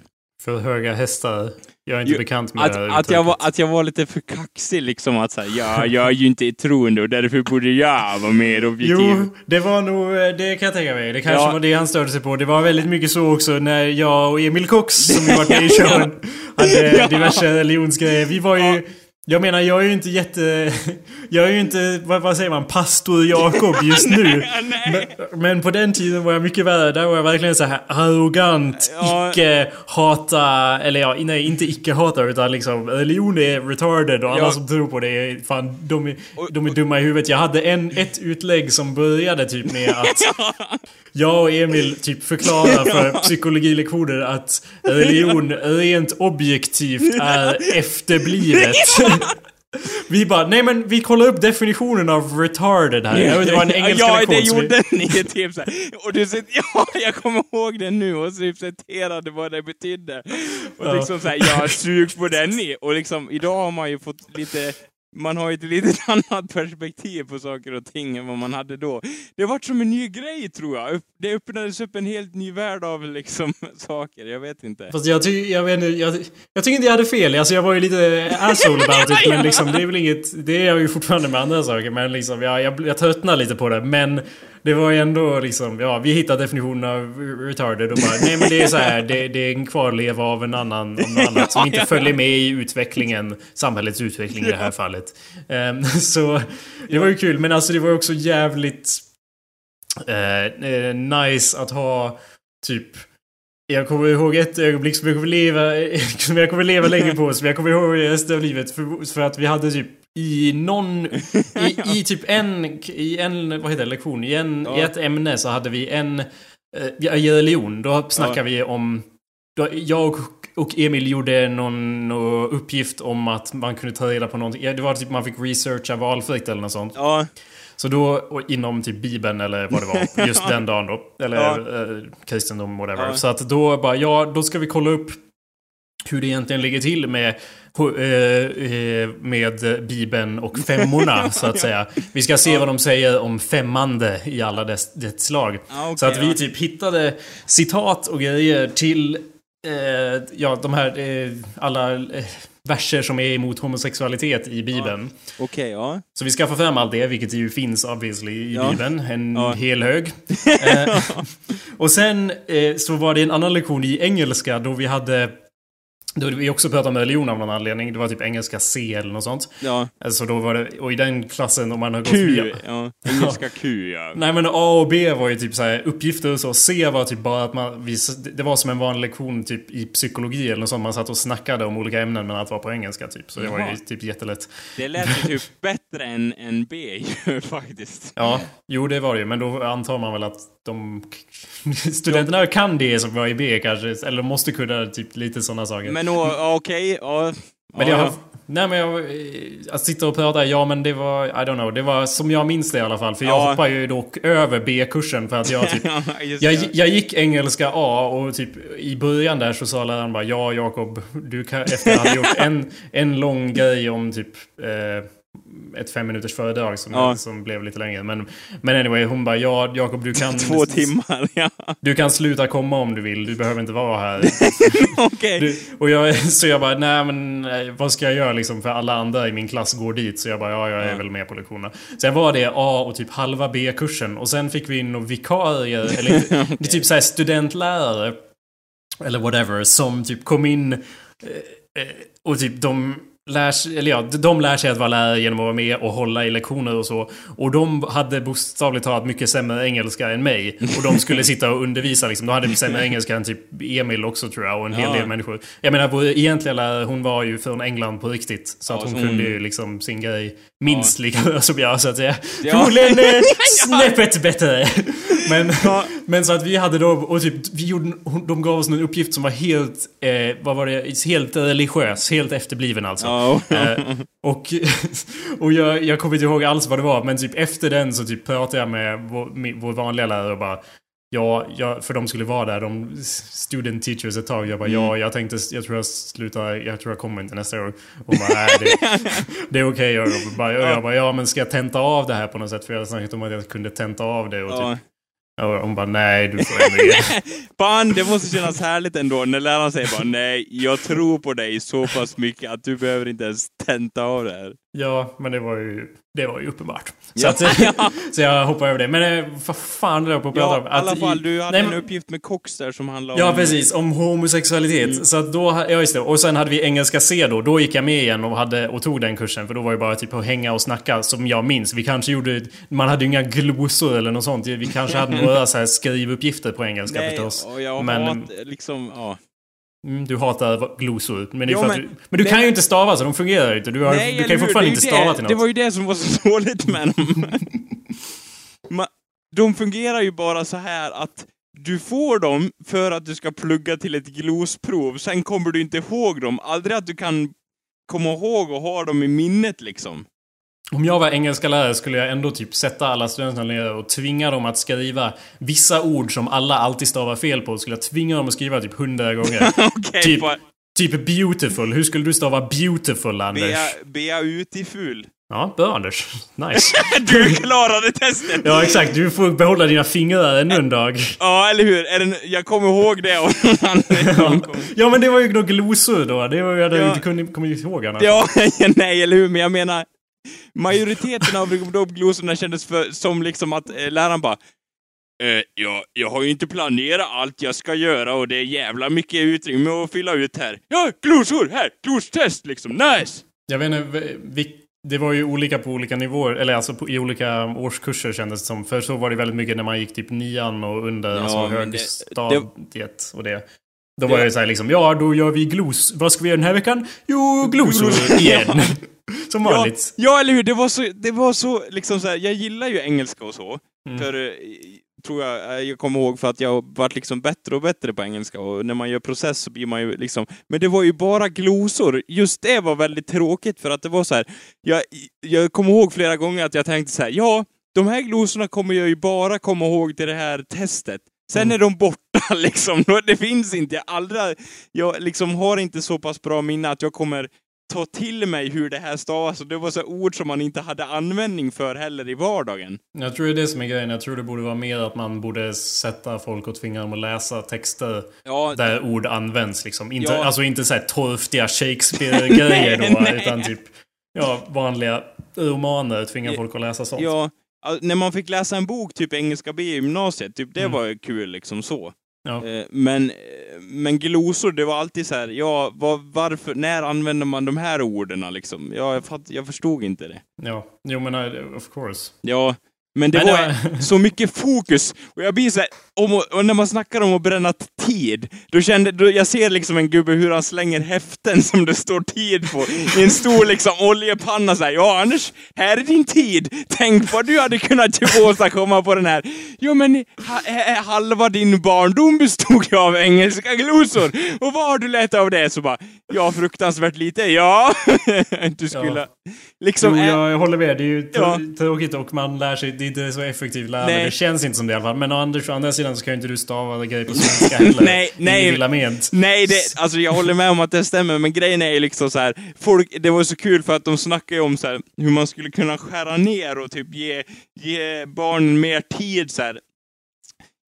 För höga hästar. Jag är inte Jo, bekant med Att, det att, jag var, att jag var lite för kaxig liksom, att säga ja, jag är ju inte troende och därför borde jag vara mer objektiv. Jo, det var nog, det kan jag tänka mig. Det kanske Ja. var det han störde sig på. Det var väldigt mycket så också när jag och Emil Cox, som ju varit med i (laughs) showen, hade Ja. diverse religionsgrejer. Vi var ju... Ja. Jag menar, jag är ju inte jätte... Jag är ju inte, vad, vad säger man, pastor Jakob just nu. (laughs) Nej. Men, men på den tiden var jag mycket värre. Där var jag verkligen så här arrogant, Ja. icke-hata... Eller ja, nej, inte icke-hata utan liksom religion är retarded och alla Ja. som tror på det är fan, de är, de är dumma i huvudet. Jag hade en, ett utlägg som började typ med (laughs) att jag och Emil typ förklarar (laughs) för psykologilektioner att religion rent objektivt är efterblivet. Vi bara, nej men vi kollar upp definitionen av retarded här. Jag vet det var en engelska Ja, det gjorde ni typ så. Och du cit- (laughs) ja, jag kommer ihåg det nu och typ citerade vad det betydde. Och Ja. liksom såhär, jag sug på den. Och liksom, idag har man ju fått lite man har ju ett litet (laughs) annat perspektiv på saker och ting än vad man hade då. Det var som en ny grej tror jag. Det öppnades upp en helt ny värld av liksom (laughs) saker. Jag vet inte. Fast jag, ty jag, vet, inte, jag, jag tycker inte jag hade fel. Alltså jag var ju lite asshole about it. (laughs) Men liksom, det är väl inget... Det är jag ju fortfarande med andra saker. Men liksom, jag, jag, jag tröttnar lite på det. Men det var ju ändå liksom... Ja, vi hittade definitionen av retarded och bara... Nej men det är så här. Det, det är en kvarleva av en annan... Av något annat som inte följer med i utvecklingen. Samhällets utveckling i det här fallet. Ehm, så det var ju kul. Men alltså det var också jävligt... eh, nice att ha typ... Jag kommer ihåg ett ögonblick som jag kommer leva, (laughs) som jag kommer leva länge på, som jag kommer ihåg resten av livet. För, för att vi hade typ i någon, i, (laughs) i typ en, i en, vad heter det, lektion, i, en, i Ja. ett ämne så hade vi en, eh, i religion, då snackar Ja. vi om, då, jag och Emil gjorde någon, någon uppgift om att man kunde ta reda på någonting. Ja, Det var typ man fick researcha valfritt eller något sånt. Ja, Så då, inom typ Bibeln eller vad det var, (laughs) just den dagen då. Eller Ja. eh, kristendom, whatever. Ja. Så att då bara, ja, då ska vi kolla upp hur det egentligen ligger till med, eh, eh, med Bibeln och femmorna, (laughs) så att säga. Vi ska se vad de säger om femmande i alla dess, dess slag. Ah, okej, så att vi ja. typ hittade citat och grejer till eh, ja, de här eh, alla eh, verser som är emot homosexualitet i Bibeln. Okej, ja. Så vi skaffar fram allt det, vilket ju finns obviously i Ja. Bibeln. En Ja. hel hög. (laughs) eh, och sen eh, så var det en annan lektion i engelska då vi hade då vi också pratade om religion av någon anledning. Det var typ engelska C eller något sånt. Ja. Alltså då var det, och i den klassen om man har gått Q, via... ja. (laughs) Engelska Q, ja. Nej men A och B var ju typ så här uppgifter och så. C var typ bara att man... Det var som en vanlig lektion typ i psykologi eller något sånt. Man satt och snackade om olika ämnen men att vara på engelska typ. Så det var ju Jaha. typ jättelätt. Det lät ju typ (laughs) bättre än, än B (laughs) ju faktiskt. Ja, jo det var det ju. Men då antar man väl att de... (laughs) Studenterna kan det som var i B kanske. Eller måste kunna typ lite sådana saker. Men ja, okej, ja. Men ja, jag. Nej men jag... eh, Att sitta och prata, ja men det var... I don't know. Det var som jag minns det i alla fall. För jag Ja. hoppar ju dock över B-kursen för att jag (laughs) typ... ja, Jag, jag gick engelska A och typ i början där så sa läraren bara Ja Jakob, du kan... Efter jag hade gjort en, en lång grej om typ... Eh, ett fem minuters föredrag som, Ja. som blev lite längre. Men, men anyway, hon bara ja Jakob du kan... (laughs) Två timmar, (laughs) ja. Du kan sluta komma om du vill. Du behöver inte vara här. (laughs) Okej. Du, och jag, så jag bara, nej men vad ska jag göra liksom? För alla andra i min klass går dit. Så jag bara, ja jag är Ja. väl med på lektionerna. Sen var det A och typ halva B-kursen. Och sen fick vi in några vikarier, eller det är typ såhär studentlärare. Eller whatever, som typ kom in eh, eh, och typ de lär sig, eller ja, de lär sig att vara lärare genom att vara med och hålla i lektioner och så. Och de hade bokstavligt talat mycket sämre engelska än mig. Och de skulle (laughs) sitta och undervisa liksom. De hade (laughs) sämre engelska än typ Emil också tror jag och en hel Ja. del människor. Jag menar vår egentliga lärare, hon var ju från England på riktigt. Så att Ja, hon så hon- kunde ju liksom sin grej minst lika bra som jag så att säga. Ja. Förmodligen eh, (laughs) snäppet bättre. Men, Ja. men så att vi hade då, och typ, vi gjorde, de gav oss en uppgift som var helt, eh, vad var det, helt religiös, helt efterbliven alltså. Ja. Eh, och och jag, jag kommer inte ihåg alls vad det var, men typ efter den så typ pratade jag med vår, min- vår vanliga lärare och bara Ja, jag, för de skulle vara där, de student teachers ett tag. Jag bara, ja, jag tänkte, jag tror jag slutar, jag tror jag kommer inte nästa år. Och bara, nej, det, (laughs) det är okej. Och jag bara, jag bara, ja men ska jag tenta av det här på något sätt? För jag hade snackat om att jag kunde tenta av det och Ja. typ. Och hon bara, nej du får ändå ge. (laughs) Fan, det måste kännas härligt ändå när läraren säger bara nej, jag tror på dig så pass mycket att du behöver inte ens tenta av det här. Ja, men det var ju, det var ju uppenbart. Så, Ja. att, (laughs) (laughs) så jag hoppar över det. Men eh, vad fan det jag på att prata Ja, om? i alla Att fall, du hade nej, en uppgift med Cox där som handlade Ja, om... precis. Om homosexualitet. Mm. Så att då, ja just det. Och sen hade vi engelska C då. Då gick jag med igen och, hade, och tog den kursen. För då var det bara typ att hänga och snacka som jag minns. Vi kanske gjorde... Man hade ju inga glosor eller något sånt. Vi kanske hade några så här skrivuppgifter på engelska Nej, förstås. och jag Men- hat, liksom, ja. Mm, du hatar glosor. Men, det att men- du, men du nej, kan ju inte stava så de fungerar ju inte. Du, har, Nej, du kan ju fortfarande Det inte stava det, till Det något. var ju det som var så (laughs) dåligt med dem. Ma, de fungerar ju bara så här att du får dem för att du ska plugga till ett glosprov, sen kommer du inte ihåg dem. Aldrig att du kan komma ihåg och ha dem i minnet liksom. Om jag var engelska lärare skulle jag ändå typ sätta alla studenterna ner och tvinga dem att skriva vissa ord som alla alltid stavar fel på. Skulle jag tvinga dem att skriva typ hundra gånger. (laughs) Okej, Typ- bara typ beautiful. Hur skulle du stava beautiful, Anders? bea, bea utiful. Ja, bra Anders. (laughs) Nice. (laughs) Du klarade testet! Ja, exakt. Du får behålla dina fingrar ännu en dag. Ja, eller hur? Är det, jag kommer ihåg det av anledning. Ja, men det var ju några glosor då. Det var ju, jag hade Ja. inte kunnat komma ihåg annars. Ja, nej, eller hur? Men jag menar, majoriteten av glosorna kändes för, som liksom att eh, läraren bara eh, ja, jag har ju inte planerat allt jag ska göra och det är jävla mycket utrymme att fylla ut här. Ja, glosor! Här! Glostest liksom! Nice! Jag vet inte, vi- det var ju olika på olika nivåer, eller alltså på, i olika årskurser kändes det som. För så var det väldigt mycket när man gick typ nian och under, Ja, alltså men det- högstadiet och det. Då var det så här liksom, ja då gör vi glos. Vad ska vi göra den här veckan? Jo, glosor (laughs) igen. Som Ja, vanligt. ja, eller hur? Det var så, det var så liksom så här, jag gillar ju engelska och så. Mm. För, eh, tror jag, eh, jag kommer ihåg för att jag varit liksom bättre och bättre på engelska och när man gör process så blir man ju liksom, men det var ju bara glosor. Just det var väldigt tråkigt för att det var så här, jag, jag kommer ihåg flera gånger att jag tänkte så här, ja, de här glosorna kommer jag ju bara komma ihåg till det här testet. Sen Mm. är de borta. (laughs) liksom. Det finns inte. Jag, aldrig, jag liksom har inte så pass bra minne att jag kommer ta till mig hur det här stavas. Och det var så ord som man inte hade användning för heller i vardagen. Jag tror det är det som är grejen. Jag tror det borde vara mer att man borde sätta folk och tvinga dem att läsa texter Ja, där ord används liksom. Inte, Ja. Alltså inte såhär torftiga (laughs) Shakespeare-grejer då, Nej, nej. utan typ ja, vanliga romaner. Tvinga folk att läsa sånt. ja, när man fick läsa en bok, typ engelska B i gymnasiet, typ, det Mm. var kul liksom så. Ja. Eh, Men, men glosor, det var alltid så här, ja, vad, varför, när använder man de här orden liksom? Ja, jag, fatt, jag förstod inte det. ja. Jo men of course. Ja, men det Men var det var- så mycket fokus. Och jag blir så här, om, och när man snackar om att bränna tid, då kände, då, jag ser liksom en gubbe hur han slänger häften som det står tid på i en stor liksom oljepanna så här, ja Anders, här är din tid. Tänk vad du hade kunnat åstadkomma på den här. Jo men ha, ha, halva din barndom bestod ju av engelska glosor. Och vad har du lärt av det? Så bara, ja fruktansvärt lite. Ja, (laughs) du skulle Ja. liksom... jo, ä- jag håller med. Det är ju Ja. tr- tråkigt och man lär sig. Det är inte så effektivt lärande. Det känns inte som det i alla fall. Men å andra sidan så kan ju inte du stava grejer på (laughs) svenska heller. Nej, nej. Nej, det, alltså jag håller med om att det stämmer, men grejen är ju liksom så här, folk, det var så kul för att de snackade ju om så här, hur man skulle kunna skära ner och typ ge, ge barnen mer tid så här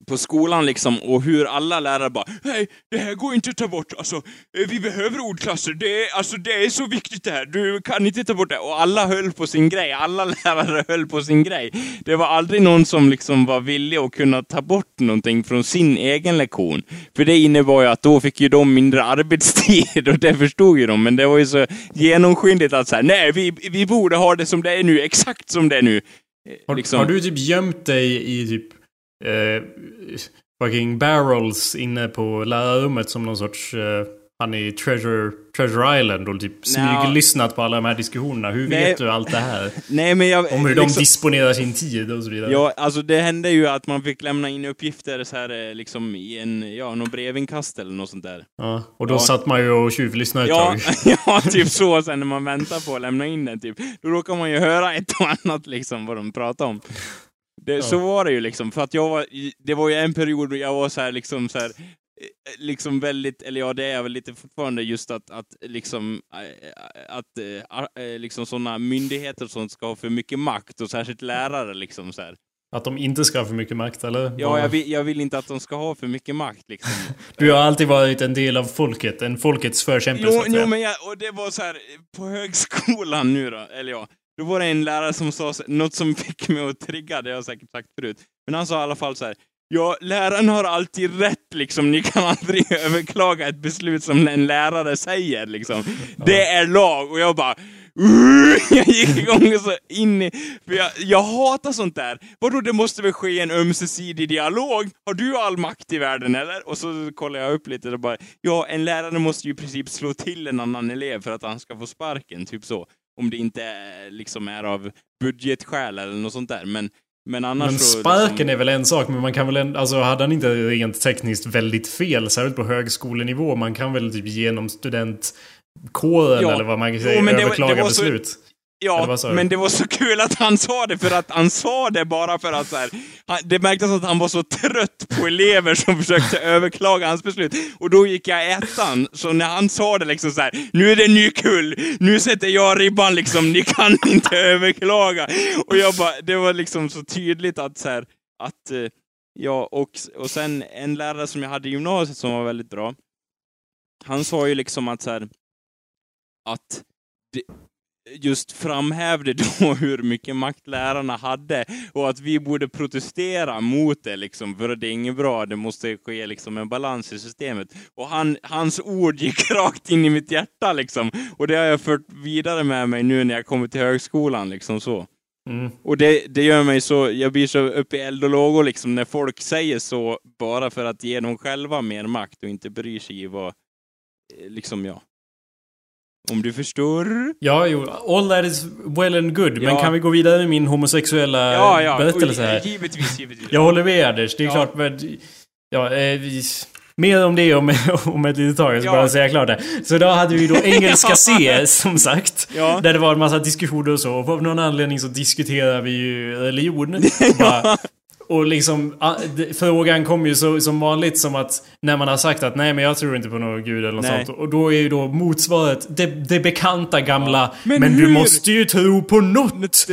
på skolan liksom, och hur alla lärare bara Nej, det här går inte att ta bort, alltså, eh, vi behöver ordklasser, det är, alltså, det är så viktigt det här, du kan inte ta bort det. Och alla höll på sin grej, alla (laughs) lärare höll på sin grej. Det var aldrig någon som liksom var villig att kunna ta bort någonting från sin egen lektion. För det innebar ju att då fick ju de mindre arbetstid, (laughs) och det förstod ju de, men det var ju så genomskinligt att säga nej, vi, vi borde ha det som det är nu, exakt som det är nu. Har, liksom. har du typ gömt dig i typ eh, fucking barrels inne på lärarrummet som någon sorts eh, han i Treasure, Treasure Island och typ smyglyssnat på alla de här diskussionerna. Hur Nej. vet du allt det här? (laughs) Nej, men jag... Om hur de liksom- disponerar sin tid och så vidare. Ja, alltså det hände ju att man fick lämna in uppgifter så här eh, liksom i en, ja, någon brevinkast eller något sånt där. Ja, och då Ja. satt man ju och tjuvlyssnade ett Ja, tag. (laughs) ja, typ så sen när man väntar på att lämna in den typ. Då råkar man ju höra ett och annat liksom vad de pratar om. Det, Så var det ju liksom, för att jag var, det var ju en period då jag var så här liksom så här eh, liksom väldigt, eller ja det är jag väl lite fortfarande, just att, att liksom eh, att eh, liksom sådana myndigheter sånt ska ha för mycket makt och särskilt lärare liksom så här. Att de inte ska ha för mycket makt, eller? Ja, jag vill, jag vill inte att de ska ha för mycket makt liksom. (laughs) Du har alltid varit en del av folket. En folkets förkämpe, så Jo, att säga. jo men jag, och det var så här på högskolan nu då, eller ja, då var det en lärare som sa något som fick mig att trigga, det har jag säkert sagt förut. Men han sa i alla fall så här. Ja, läraren har alltid rätt liksom. Ni kan aldrig (laughs) överklaga ett beslut som en lärare säger liksom. Det är lag. Och jag bara (laughs) jag gick igång så in i... För jag, jag hatar sånt där. Vadå, det måste väl ske en ömsesidig dialog? Har du all makt i världen eller? Och så kollar jag upp lite och bara, ja, en lärare måste ju i princip slå till en annan elev för att han ska få sparken, typ så. Om det inte är, liksom är av budgetskäl eller något sånt där. Men, men annars Men så... sparken liksom, är väl en sak, men man kan väl ändå, alltså hade han inte rent tekniskt väldigt fel, särskilt på högskolenivå, man kan väl typ genom studentkåren Ja. eller vad man kan Jo, säga, men det var- överklaga det var så- beslut. Eller Ja, men det var så kul att han sa det, för att han sa det bara för att så här, han, det märktes att han var så trött på elever som försökte överklaga hans beslut. Och då gick jag ettan, så när han sa det liksom så här, nu är det en ny kull, nu sätter jag ribban liksom, ni kan inte överklaga. Och jag bara, det var liksom så tydligt att så här, att, eh, ja, och, och sen en lärare som jag hade i gymnasiet som var väldigt bra, han sa ju liksom att så här, att det, just framhävde då (laughs) hur mycket makt lärarna hade och att vi borde protestera mot det liksom, för det är inget bra, det måste ske liksom en balans i systemet. Och han, hans ord gick (laughs) rakt in i mitt hjärta liksom, och det har jag fört vidare med mig nu när jag kommer till högskolan liksom så. Mm. Och det, det gör mig så, jag blir så uppe i eld och lågor liksom när folk säger så bara för att ge dem själva mer makt och inte bryr sig i vad, eh, liksom ja. Om du förstår? Ja, jo, all that is well and good, men Ja. kan vi gå vidare med min homosexuella Ja, ja, berättelse här? givetvis, givetvis. Jag håller med Anders, det är Ja. klart men... Ja, eh, vi, mer om det om, (laughs) om ett litet tag, ska Ja. bara säga klart det. Så då hade vi då (laughs) engelska Ja. C, som sagt. Ja. Där det var en massa diskussioner och så. Och av någon anledning så diskuterar vi ju religion. (laughs) Bara, och liksom, ah, frågan kommer ju så, som vanligt som att när man har sagt att nej men jag tror inte på någon gud eller något Nej. sånt. Och då är ju då motsvaret det, det bekanta gamla Men Men, du hur?" måste ju tro på något!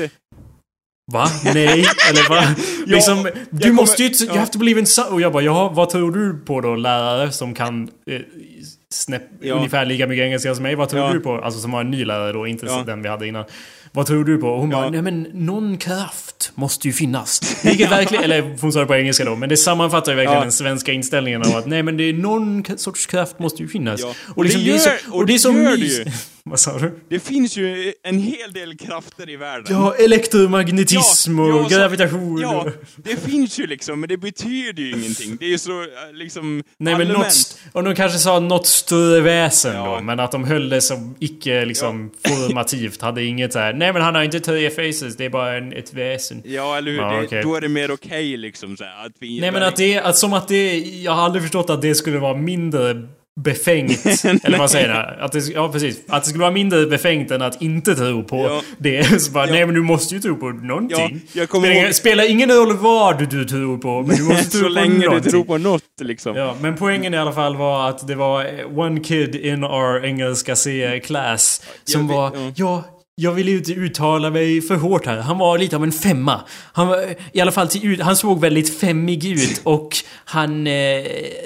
Va? Nej? Eller va? (laughs) liksom, du kommer- måste ju... t- You ja. have to believe in so Och jag bara, ja, vad tror du på då lärare som kan eh, snäpp, Ja. ungefär lika mycket engelska som mig? Vad tror Ja. du på? Alltså som var en ny lärare då, inte Ja. den vi hade innan. Vad tror du på? Och hon Ja. bara, nej men någon kraft måste ju finnas. Vilket verkligen, eller hon sa det på engelska då, men det sammanfattar ju verkligen Ja. den svenska inställningen av att nej men det är någon sorts kraft måste ju finnas. Ja. Och, liksom, det det är så, gör- och och det det gör det ju. (laughs) Vad sa du? Det finns ju en hel del krafter i världen. Ja, elektromagnetism Ja, och ja, gravitation. Ja, det finns ju liksom, men det betyder ju ingenting. Det är ju så, eh, liksom, Nej men något, och de kanske sa något större väsen Ja. då, men att de höll det som icke liksom (laughs) formativt, hade inget så här. nej men han har inte tre faces, det är bara en, ett väsen. Ja, eller hur? Ja, det, okej. Då är det mer okej liksom så här, att vi... Nej men att det, att som att det, jag har aldrig förstått att det skulle vara mindre befängt, (laughs) eller vad säger jag? Att det, ja precis, att det skulle vara mindre befängt än att inte tro på Ja. det. (laughs) Så bara, Ja. nej men du måste ju tro på någonting. Ja, ihåg- ingen, spelar ingen roll vad du tror på, men du måste (laughs) tro så på länge någonting. du tror på något liksom. Ja, men poängen i alla fall var att det var one kid in our engelska C-class som var, ja, jag vill ju inte uttala mig för hårt här. Han var lite av en femma. Han var, i alla fall till han såg väldigt femmig ut och han, eh,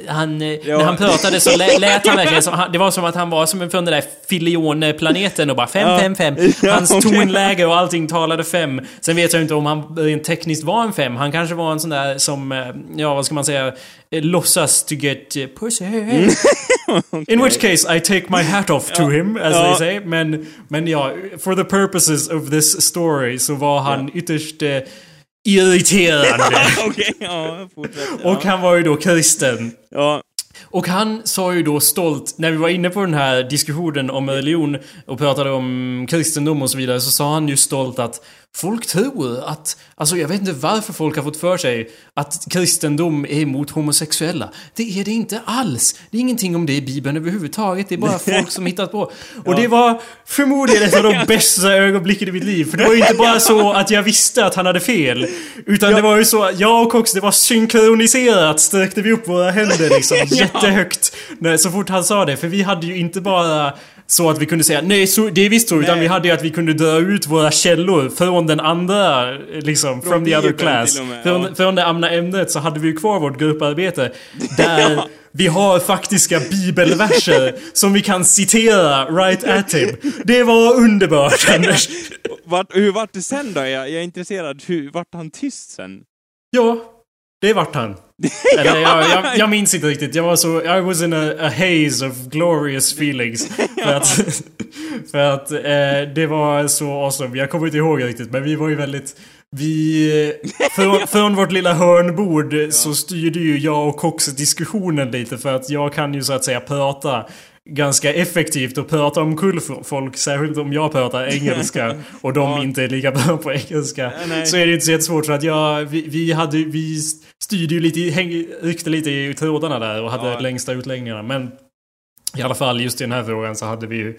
han, eh, Ja. när han pratade så lät, lät han verkligen som, det var som att han var som från den där Filion-planeten och bara fem, Ja. fem, fem. Ja, Hans okej. tonläge och allting talade fem. Sen vet jag inte om han rent tekniskt var en fem. Han kanske var en sån där som, eh, ja vad ska man säga, eh, låtsas to get pussy. (laughs) In which case I take my hat off to him, as Ja. they say. Men, men ja, for the purposes of this story så var han ytterst eh, irriterande. Fortsätt. (laughs) Ja. (laughs) Och han var ju då kristen. ja. Och han sa ju då stolt, när vi var inne på den här diskussionen om religion och pratade om kristendom och så vidare, så sa han ju stolt att folk tror att, alltså jag vet inte varför folk har fått för sig att kristendom är emot homosexuella. Det är det inte alls. Det är ingenting om det i Bibeln överhuvudtaget. Det är bara folk som hittat på. Och det var förmodligen ett av de bästa ögonblicken i mitt liv. För det var ju inte bara så att jag visste att han hade fel. Utan det var ju så, jag och Cox, det var synkroniserat sträckte vi upp våra händer liksom (laughs) jättehögt. Så fort han sa det. För vi hade ju inte bara så att vi kunde säga nej, så, det är visst så. Utan vi hade ju att vi kunde dra ut våra källor från den andra, liksom, from the other class. med, Från, ja. från det amna ämnet så hade vi ju kvar vårt grupparbete. (laughs) Där vi har faktiska bibelverser som vi kan citera right at him. Det var underbart, (laughs) Anders. Vart, hur vart det sen då? Jag, jag är intresserad. Hur vart han tyst sen? Ja, det vart han. (laughs) Eller jag, jag, jag minns inte riktigt. Jag var så... I was in a, a haze of glorious feelings. (laughs) För att... (laughs) För att eh, det var så awesome. Jag kommer inte ihåg riktigt, men vi var ju väldigt... Vi... Från, från vårt lilla hörnbord så styrde ju jag och Cox diskussionen lite för att jag kan ju så att säga prata ganska effektivt och prata omkull folk, särskilt om jag pratar (laughs) engelska och de Ja. inte är lika bra på engelska. Nej. Så är det inte så jättesvårt för att jag, vi, vi hade, vi styrde ju lite, häng, ryckte lite i trådarna där och hade Ja. längsta utläggningarna. Men i alla fall just i den här frågan så hade vi ju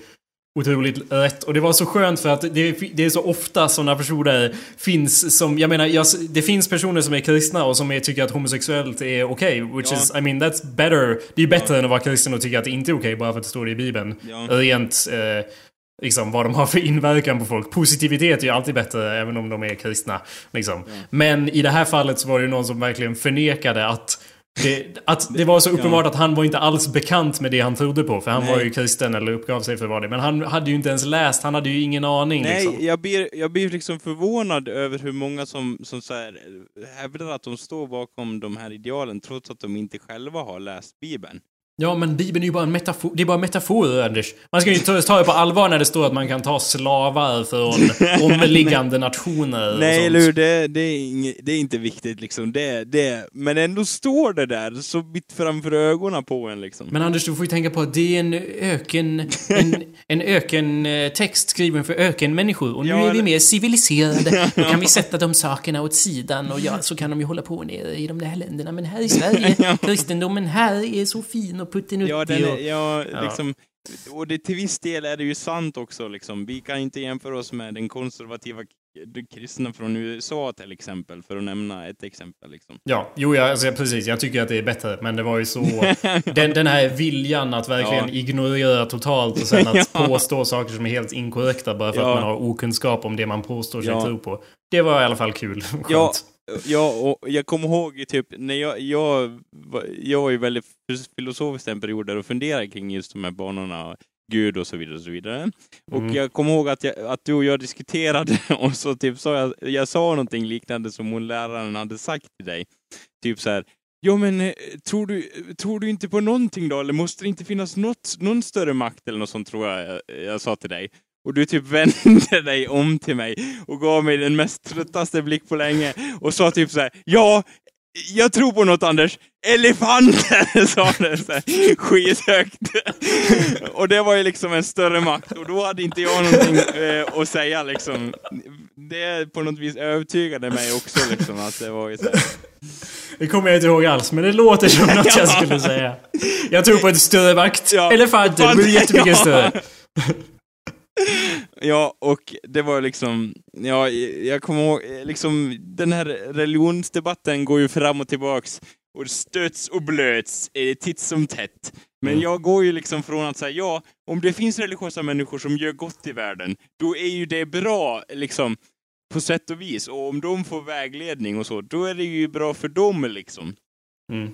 otroligt rätt. Och det var så skönt för att det, det är så ofta sådana personer finns som, jag menar, jag, det finns personer som är kristna och som är, tycker att homosexuellt är okej. which Ja. is, I mean that's better. Det är ju bättre än att vara kristen och tycka att det inte är okej bara för att det står det i Bibeln. Ja. Rent, eh, liksom vad de har för inverkan på folk. Positivitet är ju alltid bättre även om de är kristna. Liksom. Men i det här fallet så var det ju någon som verkligen förnekade att det, att det var så uppenbart att han var inte alls bekant med det han trodde på. För han Nej. var ju kristen eller uppgav sig för att vara det. Men han hade ju inte ens läst, han hade ju ingen aning Nej, liksom. jag blir, jag blir liksom förvånad över hur många som, som så här, hävdar att de står bakom de här idealen trots att de inte själva har läst Bibeln. Ja men Bibeln är ju bara en metafor, det är bara metaforer Anders. Man ska ju ta, ta det på allvar när det står att man kan ta slavar från (laughs) omliggande nationer Nej, eller hur? Det, det, är det är inte viktigt liksom. Det, det, men ändå står det där så mitt framför ögonen på en liksom. Men Anders, du får ju tänka på att det är en öken... (laughs) En, en ökentext skriven för ökenmänniskor. Och nu Ja, är vi mer civiliserade. (laughs) Då kan vi sätta de sakerna åt sidan och ja, så kan de ju hålla på nere i de där länderna. Men här i Sverige, kristendomen här är så fin och puttinuttig Ja, den är, och... ja, Ja. liksom, och det, till viss del är det ju sant också liksom. Vi kan inte jämföra oss med den konservativa kristna från USA till exempel, för att nämna ett exempel. Liksom. Ja, jo, ja, alltså, precis. Jag tycker att det är bättre. Men det var ju så... (laughs) den, den här viljan att verkligen Ja. ignorera totalt och sen (laughs) att Ja. påstå saker som är helt inkorrekta bara för Ja. att man har okunskap om det man påstår sig Ja. tro på. Det var i alla fall kul. Ja, ja, och jag kommer ihåg typ när jag, jag, jag var ju väldigt filosofisk en period där och funderade kring just de här banorna, Gud och så vidare och så vidare. Och Mm. jag kommer ihåg att, jag, att du och jag diskuterade (laughs) och så typ sa jag, jag sa någonting liknande som hon läraren hade sagt till dig. Typ så här. Ja men eh, tror du, tror du inte på någonting då? Eller måste det inte finnas något, någon större makt eller något sånt tror jag jag, jag sa till dig. Och du typ vände dig om till mig och gav mig den mest tröttaste blick på länge och sa typ så här. Ja, jag tror på något Anders. Elefanter! (laughs) sa du så här, skithögt. och det var ju liksom en större makt och då hade inte jag någonting eh, att säga liksom. Det på något vis övertygade mig också liksom att det var ju så här. Det kommer jag inte ihåg alls, men det låter som något jag (laughs) Ja. skulle säga. Jag tror på ett större makt. Ja. Elefanter, det blir jättemycket större. (laughs) Ja, och det var liksom, ja, jag kommer ihåg, liksom den här religionsdebatten går ju fram och tillbaks och stöts och blöts eh, titt som tätt. Men Mm. jag går ju liksom från att säga, ja, om det finns religiösa människor som gör gott i världen, då är ju det bra, liksom, på sätt och vis. Och om de får vägledning och så, då är det ju bra för dem, liksom. Mm.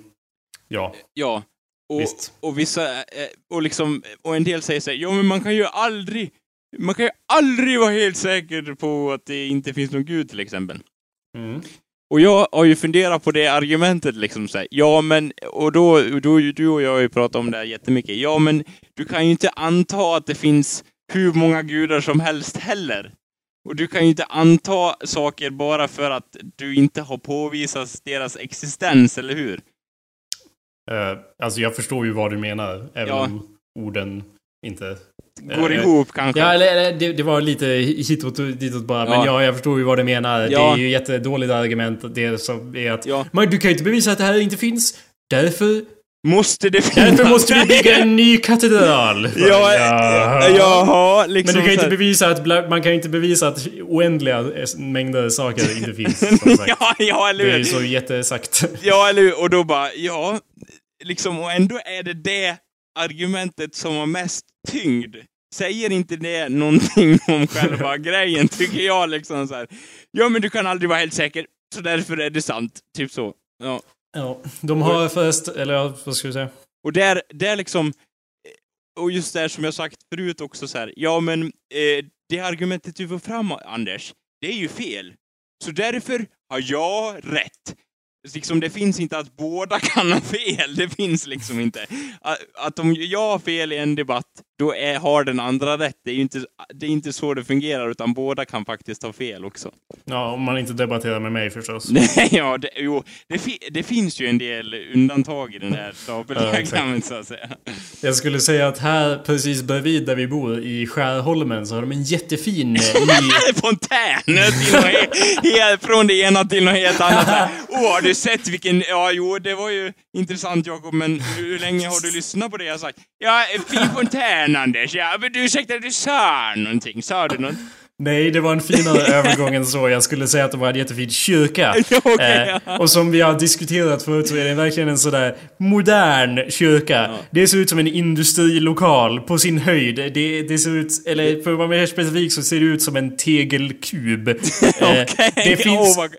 Ja, Ja. Och, Visst. och vissa, eh, och liksom, och en del säger så här, ja men man kan ju aldrig, man kan ju aldrig vara helt säker på att det inte finns någon gud till exempel. mm. Och jag har ju funderat på det argumentet liksom så här, ja men, och då, då, du och jag har ju pratat om det här jättemycket, ja men du kan ju inte anta att det finns hur många gudar som helst heller. Och du kan ju inte anta saker bara för att du inte har påvisat deras existens, eller hur? Eh, alltså jag förstår ju vad du menar, även Ja. om orden inte... Går eh, ihop kanske? Ja, eller, det, det var lite hitåt ditåt bara. Men Ja. ja, jag förstår ju vad du menar. Det Ja. är ju jättedåligt argument. Det som är att... Ja. Men du kan ju inte bevisa att det här inte finns. Därför... Måste det finnas? Därför måste vi bygga en (laughs) ny katedral. Ja, Ja. jaha, liksom Men du kan ju inte bevisa att... Man kan inte bevisa att oändliga eh, mängder saker inte (laughs) finns. ja, ja, eller Det är ju hur? så jättesagt. Ja, eller hur? Och då bara, ja, liksom, och ändå är det det argumentet som har mest tyngd. Säger inte det någonting (laughs) om själva (laughs) grejen, tycker jag liksom så här. Ja, men du kan aldrig vara helt säker, så därför är det sant. Typ så. Ja. Ja, de har först... Eller vad ska vi säga? Och där, där liksom, och just där som jag sagt förut också så här, ja men eh, det argumentet du får fram Anders, det är ju fel. Så därför har jag rätt. Liksom, det finns inte att båda kan ha fel, det finns liksom inte. Att, att om jag har fel i en debatt, då är, har den andra rätt. Det är ju inte, det är inte så det fungerar, utan båda kan faktiskt ha fel också. Ja, om man inte debatterar med mig förstås. Nej, (laughs) ja, det, jo, det, fi, det finns ju en del undantag i den här (laughs) stapeldiagrammet, så att säga. Jag skulle säga att här precis bredvid där vi bor i Skärholmen så har de en jättefin eh, ny... (laughs) fontän! Till från det ena till något helt annat. Åh, har du sett vilken... Ja, jo, det var ju intressant Jakob, men hur länge har du lyssnat på det jag sagt? Ja, en fin fontän Anders. Ja, men du ursäkta, du sa någonting. Sa du något? Nej, det var en finare (laughs) övergång än så. Jag skulle säga att de var en jättefin kyrka. (laughs) Okej, Eh, ja. och som vi har diskuterat förut så är det verkligen en sådär modern kyrka. Det ser ut som en industrilokal på sin höjd. Det, det ser ut, eller för att vara mer specifik så ser det ut som en tegelkub. (laughs) Eh, det finns vad-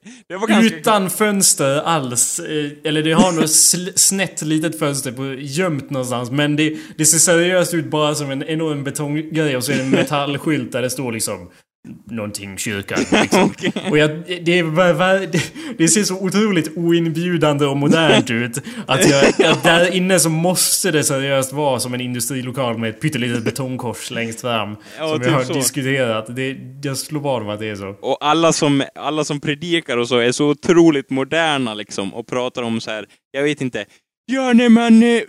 det utan fönster alls. Eh, Eller det har något snett litet fönster på, gömt någonstans. Men det, det ser seriöst ut bara som en enorm betonggrej och så är det en metallskylt där det står liksom någonting kyrkan. (laughs) Liksom. Okej. Och jag, det, är det, det ser så otroligt oinbjudande och modernt ut. Att, jag, att där inne så måste det seriöst vara som en industrilokal med ett pyttelitet betongkors längst fram. Ja, som vi typ har så. diskuterat. Det, jag slår vad om att det är så. Och alla som, alla som predikar och så är så otroligt moderna liksom och pratar om så här, jag vet inte, ja nej men, eh,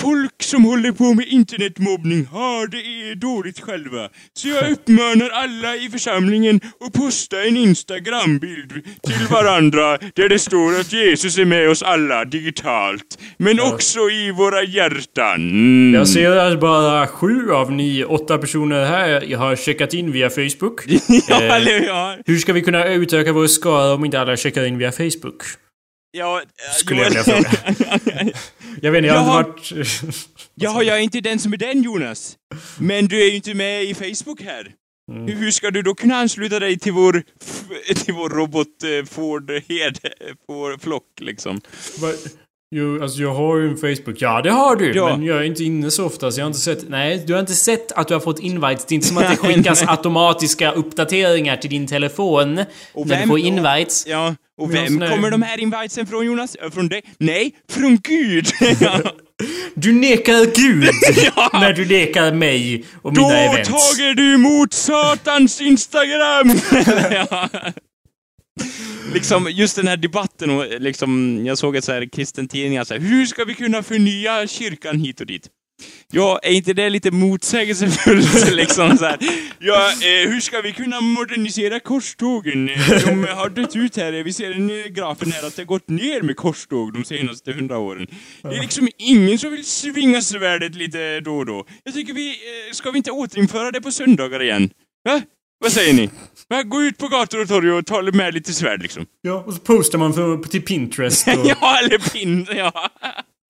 folk som håller på med internetmobbning har det dåligt själva. Så jag (laughs) uppmanar alla i församlingen att posta en Instagram-bild till varandra där det står att Jesus är med oss alla digitalt. Men också i våra hjärtan. Mm. Jag ser att bara sju av ni åtta personer här har checkat in via Facebook. (laughs) ja, Eh, eller ja. Hur ska vi kunna utöka vår skara om inte alla checkar in via Facebook? Ja, Skulle jag vilja fråga. (laughs) Jag vet inte, jag har Jaha. inte varit... (laughs) Jaha, jag är inte den som är den Jonas. Men du är ju inte med i Facebook här. Mm. Hur- ska du då kunna ansluta dig till vår, till vår robot eh, Ford Hed, Ford flock liksom? Jo, alltså jag har ju en Facebook. Ja, det har du. Ja. Men jag är inte inne så ofta, så jag har inte sett... Nej, du har inte sett att du har fått invites. Det är inte som att det (laughs) skickas automatiska uppdateringar till din telefon. Och när du får invites. Ja, och vem här- kommer de här invitesen från Jonas? Ö, Från dig? Nej, från Gud! (laughs) Du nekar Gud (laughs) Ja. när du nekar mig och Då mina events. tager du emot Satans Instagram! ja. (laughs) Liksom just den här debatten och liksom, jag såg ett så här kristen tidningar så här, hur ska vi kunna förnya kyrkan hit och dit? Ja, är inte det lite motsägelsefullt (laughs) liksom så här? Ja, eh, hur ska vi kunna modernisera korstågen? Eh, de har dött ut här, eh, vi ser en eh, grafen här att det har gått ner med korståg de senaste hundra åren. Det är liksom ingen som vill svinga svärdet lite då och då. Jag tycker vi, eh, ska vi inte återinföra det på söndagar igen? Va? Vad säger ni? Va? Gå ut på gator och torg och ta med lite svärd liksom. Ja, och så postar man för, till Pinterest och, (laughs) ja, eller pin, ja.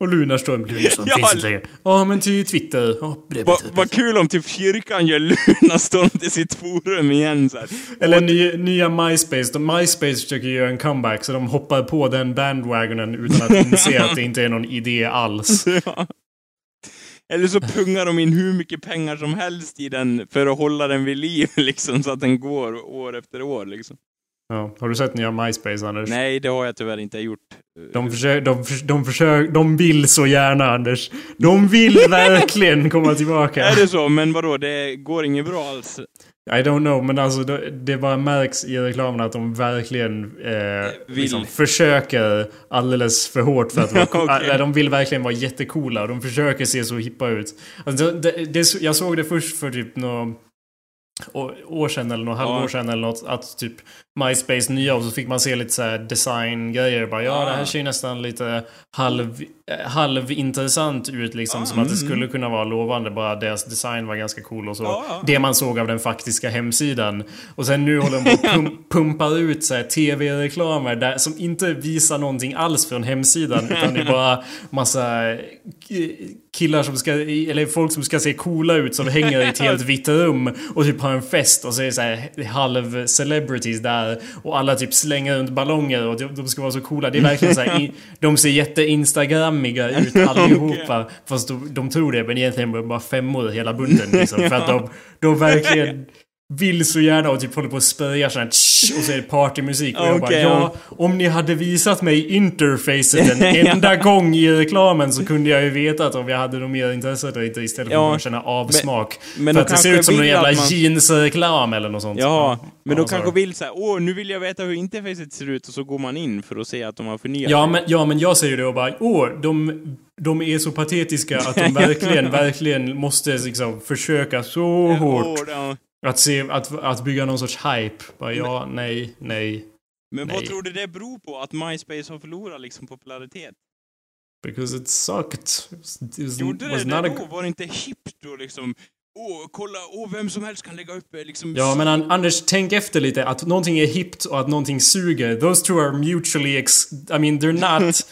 och Lunarstorm. Lunarstorm Ja, finns inte längre. Ja, men till Twitter. Ja, Vad vad kul om typ kyrkan gör Lunarstorm till sitt forum igen så här. Eller ny, nya MySpace. De, MySpace försöker göra en comeback så de hoppar på den bandwagonen utan att inse (laughs) att det inte är någon idé alls. Ja. Eller så pungar de in hur mycket pengar som helst i den för att hålla den vid liv (laughs) liksom, så att den går år efter år liksom. Ja, har du sett nya MySpace Anders? Nej, det har jag tyvärr inte gjort. De, försöker, de, de, försöker, de vill så gärna Anders. De vill (laughs) verkligen komma tillbaka. Är det så? Men vadå, det går inget bra alls? I don't know, men alltså det, bara märks i reklamen att de verkligen eh, Vill. liksom försöker alldeles för hårt för att vara (laughs) okay. De vill verkligen vara jättecoola och de försöker se så hippa ut. Alltså det, det, jag såg det först för typ några år sedan eller något halvår Ja. sedan eller något att typ MySpace nya och så fick man se lite så designgrejer. Bara ja, Ah. det här ser ju nästan lite halv, eh, halvintressant ut liksom. Ah, som att det mm, skulle kunna vara lovande. Bara deras design var ganska cool och så. Ja, ja. Det man såg av den faktiska hemsidan. Och sen nu håller de på att (laughs) pum pumpar ut så tv-reklamer där, som inte visar någonting alls från hemsidan. Utan det är bara massa eh, killar som ska, eller folk som ska se coola ut som hänger i ett helt vitt rum och typ har en fest och så är det så här halv celebrities där och alla typ slänger runt ballonger och de, ska vara så coola. Det är verkligen så här, i, de ser jätte-instagrammiga ut (laughs) allihopa. Fast de, de tror det men egentligen är de bara femmor hela bunten liksom. För att de, de verkligen vill så gärna och typ håller på att här tsch, och så är det partymusik och jag bara ja, om ni hade visat mig interfacet en (laughs) enda gång i reklamen så kunde jag ju veta att om jag hade något mer intresse eller inte istället för Ja, att känna avsmak. men- men för att det ser ut som någon jävla man- jeansreklam eller något sånt. Ja, men Ja, de så. kanske vill säga åh, nu vill jag veta hur interfacet ser ut och så går man in för att se att de har förnyat Ja det. men, ja, men jag säger det och bara åh, de, de är så patetiska att de (laughs) verkligen, verkligen måste liksom försöka så hårt ja. Att, se, att, att bygga någon sorts hype. Bara, ja, nej, nej. Men Nej. vad tror du det beror på att MySpace har förlorat liksom popularitet? Because it sucked. It was, Gjorde det was det a då? Var det inte hippt då liksom? Åh, kolla, åh, vem som helst kan lägga upp eh, liksom... Ja, men An- Anders, tänk efter lite. Att någonting är hippt och att någonting suger. Those two are mutually ex... I mean, they're not... (laughs)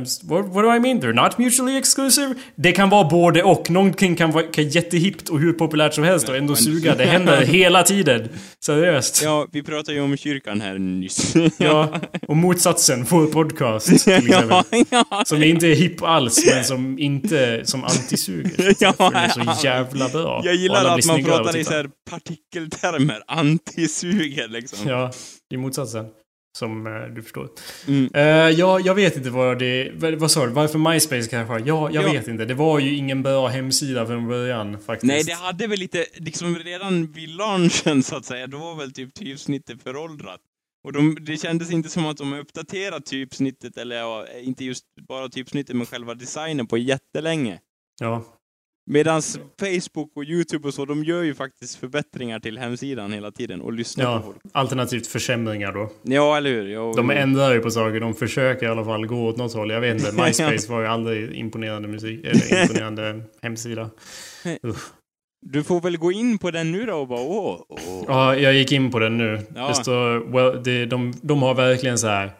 What, what do I mean? They're not mutually exclusive? Det kan vara både och. Någonting kan vara jättehippt och hur populärt som helst och ändå suga. Det händer (laughs) hela tiden. Seriöst. Ja, vi pratade ju om kyrkan här nyss. Ja, (laughs) och motsatsen, vår podcast till exempel. ja, (laughs) ja. Som inte är hipp alls, men som inte... Som antisuger. Ja, För den är så jävla bra. Jag gillar att man pratar i så partikeltermer. Antisuger liksom. Ja, i motsatsen. Som eh, du förstår. Mm. Eh, ja, jag vet inte vad det... Vad sa du? Varför MySpace kanske? Ja, jag Ja. vet inte. Det var ju ingen bra hemsida från början faktiskt. Nej, det hade väl lite, liksom redan vid launchen så att säga, då var väl typ typsnittet föråldrat. Och de, det kändes inte som att de uppdaterat typsnittet, eller ja, inte just bara typsnittet, men själva designen på jättelänge. Ja. Medan Facebook och YouTube och så, de gör ju faktiskt förbättringar till hemsidan hela tiden och lyssnar på ja. folk. Alternativt försämringar då. Ja, eller hur? Ja, De ändrar ju på saker, de försöker i alla fall gå åt något håll. Jag vet inte, (laughs) (laughs) MySpace var ju aldrig imponerande musik, eller (laughs) imponerande hemsida. Usch. Du får väl gå in på den nu då och bara åh, åh. Ja, jag gick in på den nu. Ja. Det står, well, det, de, de har verkligen så här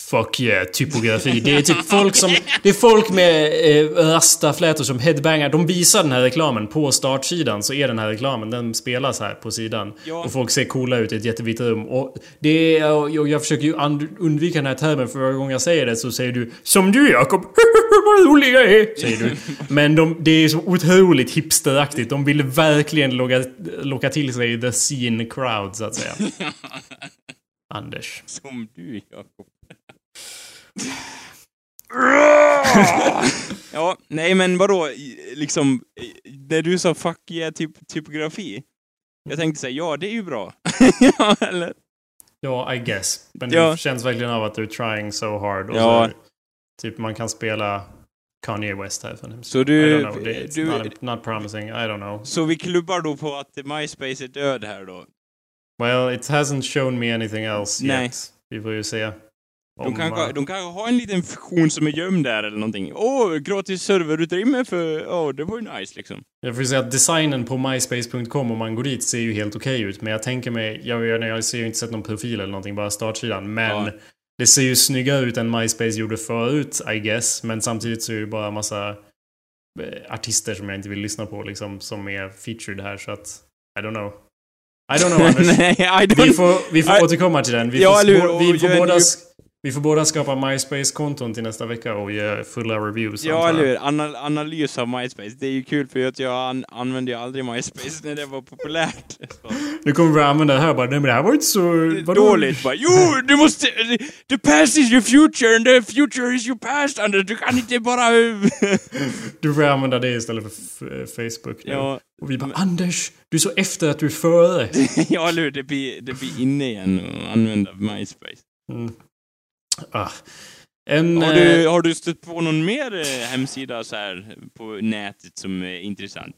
Fuck yeah, typografi. Det är typ (laughs) folk som... Det är folk med eh, rastaflätor som headbangar. De visar den här reklamen på startsidan. Så är den här reklamen, den spelas här på sidan. Ja. Och folk ser coola ut i ett jättevitt rum. Och det är... Och jag försöker ju undvika den här termen för varje gång jag säger det så säger du Som du Jakob! (laughs) Vad rolig jag är! Säger du. Men de, det är så otroligt hipsteraktigt. De vill verkligen locka, locka till sig the scene crowd, så att säga. (laughs) Anders. Som du, Jakob. Ja, nej men vadå, liksom, när du sa fuck yeah typ, typografi. Jag tänkte säga, ja det är ju bra. (laughs) ja, eller? Ja, I guess. Men Ja. det känns verkligen av att du är trying so hard. Och Ja. så, typ man kan spela Kanye West här för Så du- I don't know. Det- It's du- not, not promising. I don't know. Så vi klubbar då på att MySpace är död här då? Well, it hasn't shown me anything else Nej. yet. Vi får ju se. De kanske, de kanske har en liten funktion som är gömd där eller någonting. Åh, gratis serverutrymme för... Åh, det var ju nice liksom. Jag får säga att designen på myspace.com om man går dit ser ju helt okej ut. Men jag tänker mig, jag, jag, jag ser ju inte sett någon profil eller någonting, bara startsidan. Men Ja. det ser ju snyggare ut än MySpace gjorde förut, I guess. Men samtidigt så är det ju bara massa eh, artister som jag inte vill lyssna på liksom, som är featured här. Så att, I don't know. I don't know (laughs) Anders. Nej, I don't... Vi får, vi får Nej. återkomma till den. Vi Ja, får, vi, får båda, vi får båda skapa MySpace-konton till nästa vecka och ge fulla reviews. Ja, eller hur? Ana analys av MySpace. Det är ju kul för att jag an använde ju aldrig MySpace när det var populärt. Nu kommer vi använda det här bara, nej men det här var inte så... vadå?" Dåligt bara. Jo, du måste... The past is your future and the future is your past, Anders. Du kan inte bara... (laughs) Du får använda det istället för Facebook nu. ja, Och vi bara, Anders, du är så efter att du är före. (laughs) ja, eller hur? Det blir, det blir inne igen att använda MySpace. Mm. Ah. En... Har eh, du, har du stött på någon mer eh, hemsida så här på nätet som är intressant?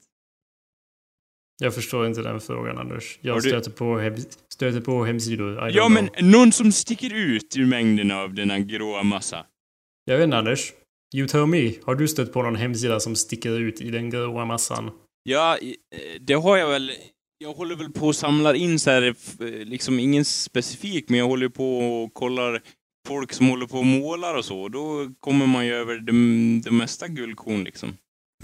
Jag förstår inte den frågan Anders. Jag du- stöter, på hem, stöter på hemsidor. Ja, men någon som sticker ut ur mängden av denna gråa massa. Jag vet inte Anders. You tell me. Har du stött på någon hemsida som sticker ut i den gråa massan? Ja, eh, det har jag väl. Jag håller väl på och samlar in så här, eh, liksom ingen specifik, men jag håller på och kollar folk som håller på och målar och så. Då kommer man ju över det, det mesta guldkorn liksom.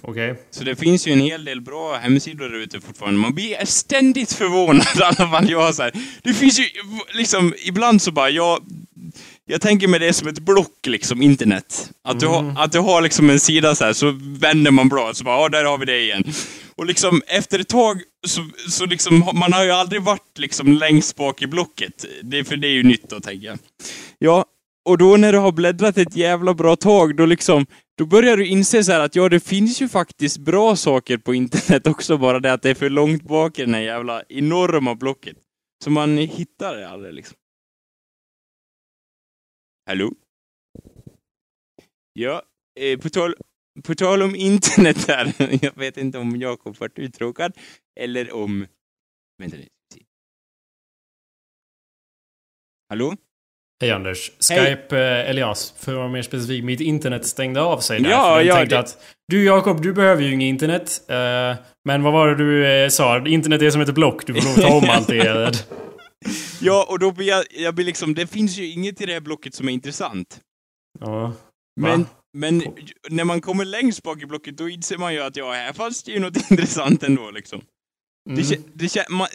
Okej. Så det finns ju en hel del bra hemsidor där ute fortfarande. Man blir ständigt förvånad (laughs) i alla fall jag så här. Det finns ju liksom, ibland så bara, jag, jag tänker mig det som ett block liksom, internet. Att du, Mm. har, att du har liksom en sida så här, så vänder man bra, så bara, ja där har vi det igen. Och liksom efter ett tag så, så liksom, man har ju aldrig varit liksom längst bak i blocket. Det, för det är ju nytt då, tänker jag. Ja, och då när du har bläddrat ett jävla bra tag, då liksom, då börjar du inse så här att ja, det finns ju faktiskt bra saker på internet också, bara det att det är för långt bak i den här jävla enorma blocket. Så man hittar det aldrig liksom. Hallå? Ja, eh, på, tal, på tal om internet här. (laughs) Jag vet inte om Jakob vart uttråkad, eller om... Vänta nu. Hallå? Hej Anders. Skype, eh, eller ja, för att vara mer specifik, mitt internet stängde av sig där. Ja, för den ja, tänkte det- att du Jakob, du behöver ju inget internet. Eh, men vad var det du eh, sa? Internet är som ett block, du får att ta om allt det. (laughs) Ja, och då blir jag, jag blir liksom, det finns ju inget i det här blocket som är intressant. Ja. Men, Va? men när man kommer längst bak i blocket, då inser man ju att ja, här fanns det ju något (laughs) intressant ändå liksom. Mm. Det, det man,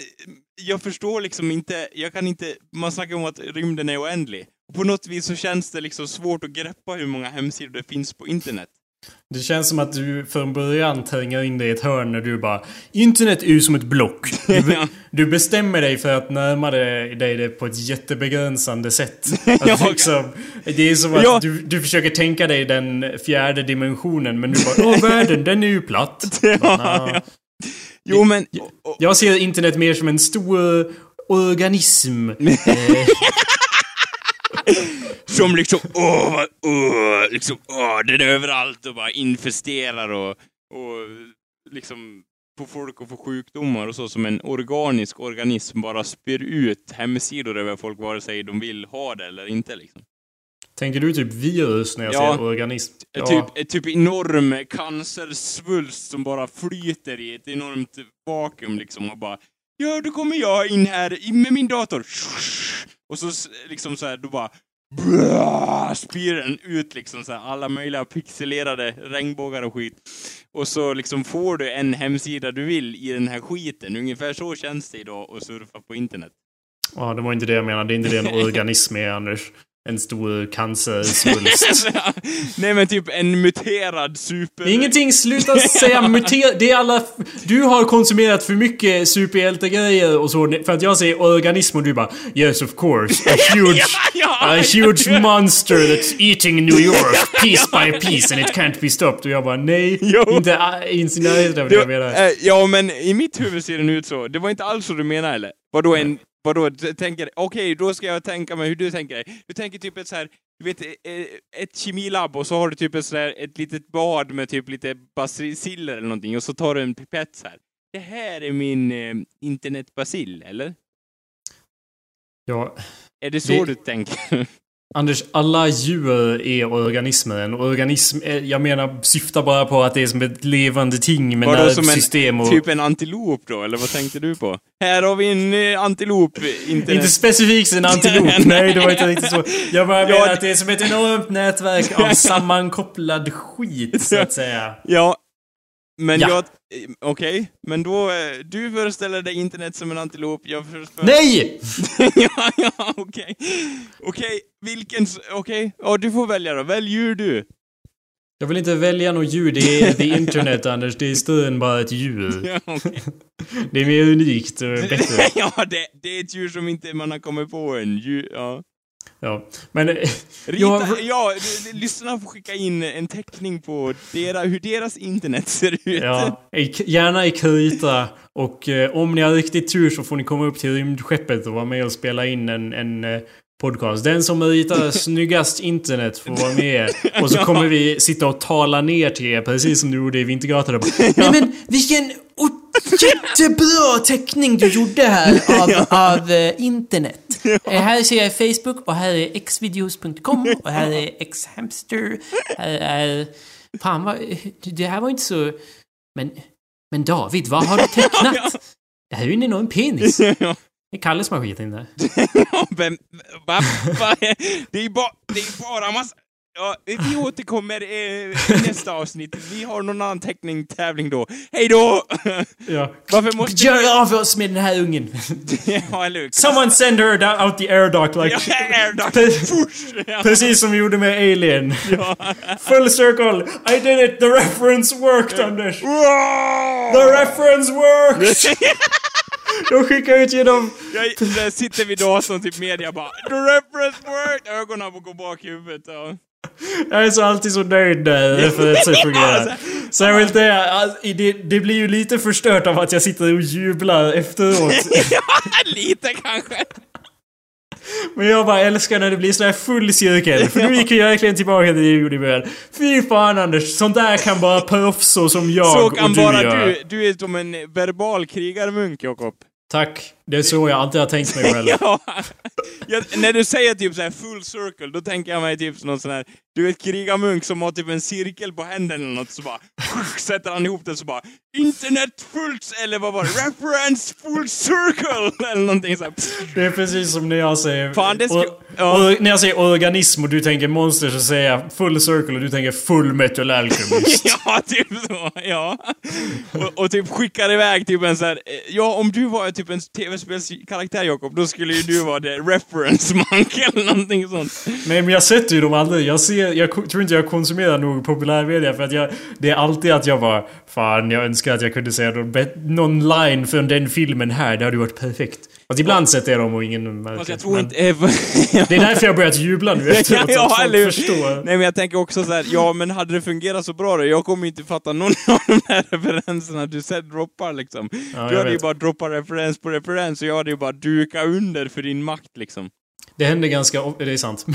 jag förstår liksom inte, jag kan inte, man snackar om att rymden är oändlig. På något vis så känns det liksom svårt att greppa hur många hemsidor det finns på internet. Det känns som att du från början tränger in dig i ett hörn när du bara Internet är ju som ett block. Du, be- (laughs) du bestämmer dig för att närma dig det på ett jättebegränsande sätt. Att (laughs) liksom, det är som att Ja. du, du försöker tänka dig den fjärde dimensionen men du bara Åh världen, den är ju platt. (laughs) Ja, Bara, ja. Jo men, Jag ser internet mer som en stor organism. (laughs) Som liksom, åh, vad- åh, liksom, åh, den är överallt och bara infesterar och och liksom få folk att få sjukdomar och så som en organisk organism bara spyr ut hemsidor över folk vare sig de vill ha det eller inte liksom. Tänker du typ virus när jag Ja. säger organism? Ja. Typ, typ enorm cancersvulst som bara flyter i ett enormt vakuum liksom och bara Ja, då kommer jag in här med min dator. Och så liksom så här, då bara Bra, spyr den ut liksom så här, alla möjliga pixelerade regnbågar och skit. Och så liksom får du en hemsida du vill i den här skiten. Ungefär så känns det idag att surfa på internet. Ja, det var inte det jag menade. Det är inte det en (laughs) organism är, Anders. En stor cancersvulst. (laughs) Nej men typ en muterad super... Ingenting, sluta säga muter... Det är alla... Du har konsumerat för mycket superhjältegrejer och så för att jag säger organism och du bara Yes of course, a (laughs) huge... Ja, A huge monster that's eating New York (laughs) piece by piece and it can't be stopped. Och jag bara nej, Jo. inte ens i närheten av det Det, jag menar. eh, ja, men i mitt huvud ser den ut så. Det var inte alls så du menar eller? Vadå en... Vadå, tänker... Okej, då ska jag tänka mig hur du tänker dig. Du tänker typ ett så här... Du vet, eh, ett kemilabb och så har du typ ett, så här, ett litet bad med typ lite basiller eller någonting och så tar du en pipett så här. Det här är min eh, internetbacill, eller? Ja, Är det så Det- du tänker? (laughs) Anders, alla djur är organismer. En organism, är, jag menar, syftar bara på att det är som ett levande ting med en- nervsystem och... Typ en antilop då, eller vad tänkte du på? Här har vi en eh, antilop, internet... Inte specifikt en antilop, (laughs) nej det var inte riktigt så. Jag bara menar att det är som ett enormt nätverk av (laughs) sammankopplad skit, så att säga. Ja, men Ja. jag... eh, Okej, men då... eh, Du föreställer dig internet som en antilop, jag föreställer... Nej! (laughs) (laughs) ja, ja, okej. Okej, vilken... s- Okej, ja du får välja då. Välj djur du. Jag vill inte välja något djur, det är the internet Anders, det är större än bara ett djur. (laughs) Ja, okej. Det är mer unikt och bättre. ja det, det är ett djur som inte man har kommit på än. Djur, ja. Ja, men... eh, Rita, ja, d- lyssnarna får skicka in en teckning på dera, hur deras internet ser ut. Ja, gärna i krita. Och eh, om ni har riktigt tur så får ni komma upp till rymdskeppet och vara med och spela in en, en eh, podcast. Den som ritar (laughs) snyggast internet får vara med. (laughs) Och så kommer vi sitta och tala ner till er, precis som du gjorde i Vintergatan. (laughs) Nej men vilken jättebra teckning du gjorde här (laughs) av, av eh, internet. Eh, här ser jag Facebook och här är xvideos.com (laughs) och här är xhamster. Här är... Fan vad... Det här var inte så... Men... Men David, vad har du tecknat? (laughs) Det här är ju en enorm penis. Det är Kalles som har skitit in där. Vem, va, va, det är bara, det är bara massa... Ja, vi återkommer eh, i nästa avsnitt. Vi har någon annan teckning, tävling då. Hej då! Ja. Varför måste Gör av oss med den här ungen! (laughs) Ja, hur? Someone send her down, out the air duct like... Ja, Fush! Ja. Precis som vi gjorde med Alien. Ja. Full circle! I did it! The reference worked, Anders! The reference worked! De skickar ut genom... Jag, där sitter vid datorn, typ media bara The reference worked! Ögonen går bak i huvudet. Ja. Jag är så alltid så nöjd när referenser fungerar. Särskilt det, alltså, det, det blir ju lite förstört av att jag sitter och jublar efteråt. (laughs) ja, lite kanske. Men jag bara älskar när det blir sån här full cirkel. För nu gick vi verkligen tillbaka till det vi gjorde i början. Fy fan Anders, sånt där kan bara proffs så som jag Så och du bara göra. du. Du är som en verbal krigarmunk, Jakob. Tack. Det är så jag alltid har tänkt mig själv. (laughs) Ja. Jag, när du säger typ så här full circle, då tänker jag mig typ någon sån här, du vet krigarmunk som har typ en cirkel på händerna eller något, så bara sätter han ihop den så bara internet fullt, eller vad var det? Reference full circle! Eller någonting så här. Det är precis som när jag säger... Fan, det ska- or- ja. när jag säger organism och du tänker monster så säger jag full circle och du tänker full metal alchemist. (laughs) Ja, typ så. Ja. Och, och typ skickar iväg typ en så här. eh, Ja, om du var typ en tv-spelskaraktär Jakob, då skulle ju du vara det reference monk (laughs) eller någonting sånt. Nej men jag sätter ju dem aldrig. Jag, ser, jag tror inte jag konsumerar nog populärmedia för att jag... Det är alltid att jag bara... Fan, jag önskar att jag kunde säga någon, någon line från den filmen här. Det hade ju varit perfekt. Fast ibland sätter jag dem och ingen märker. Fast jag tror inte... (laughs) Det är därför jag börjat jubla nu efteråt. (laughs) Ja, att folk eller förstår. Nej men jag tänker också så här, ja men hade det fungerat så bra då? Jag kommer inte fatta någon (laughs) av de här referenserna du sen droppar liksom. Ja, du hade ju vet. bara droppat referens på referens och jag hade ju bara dukat under för din makt liksom. Det händer ganska ofta, det är sant.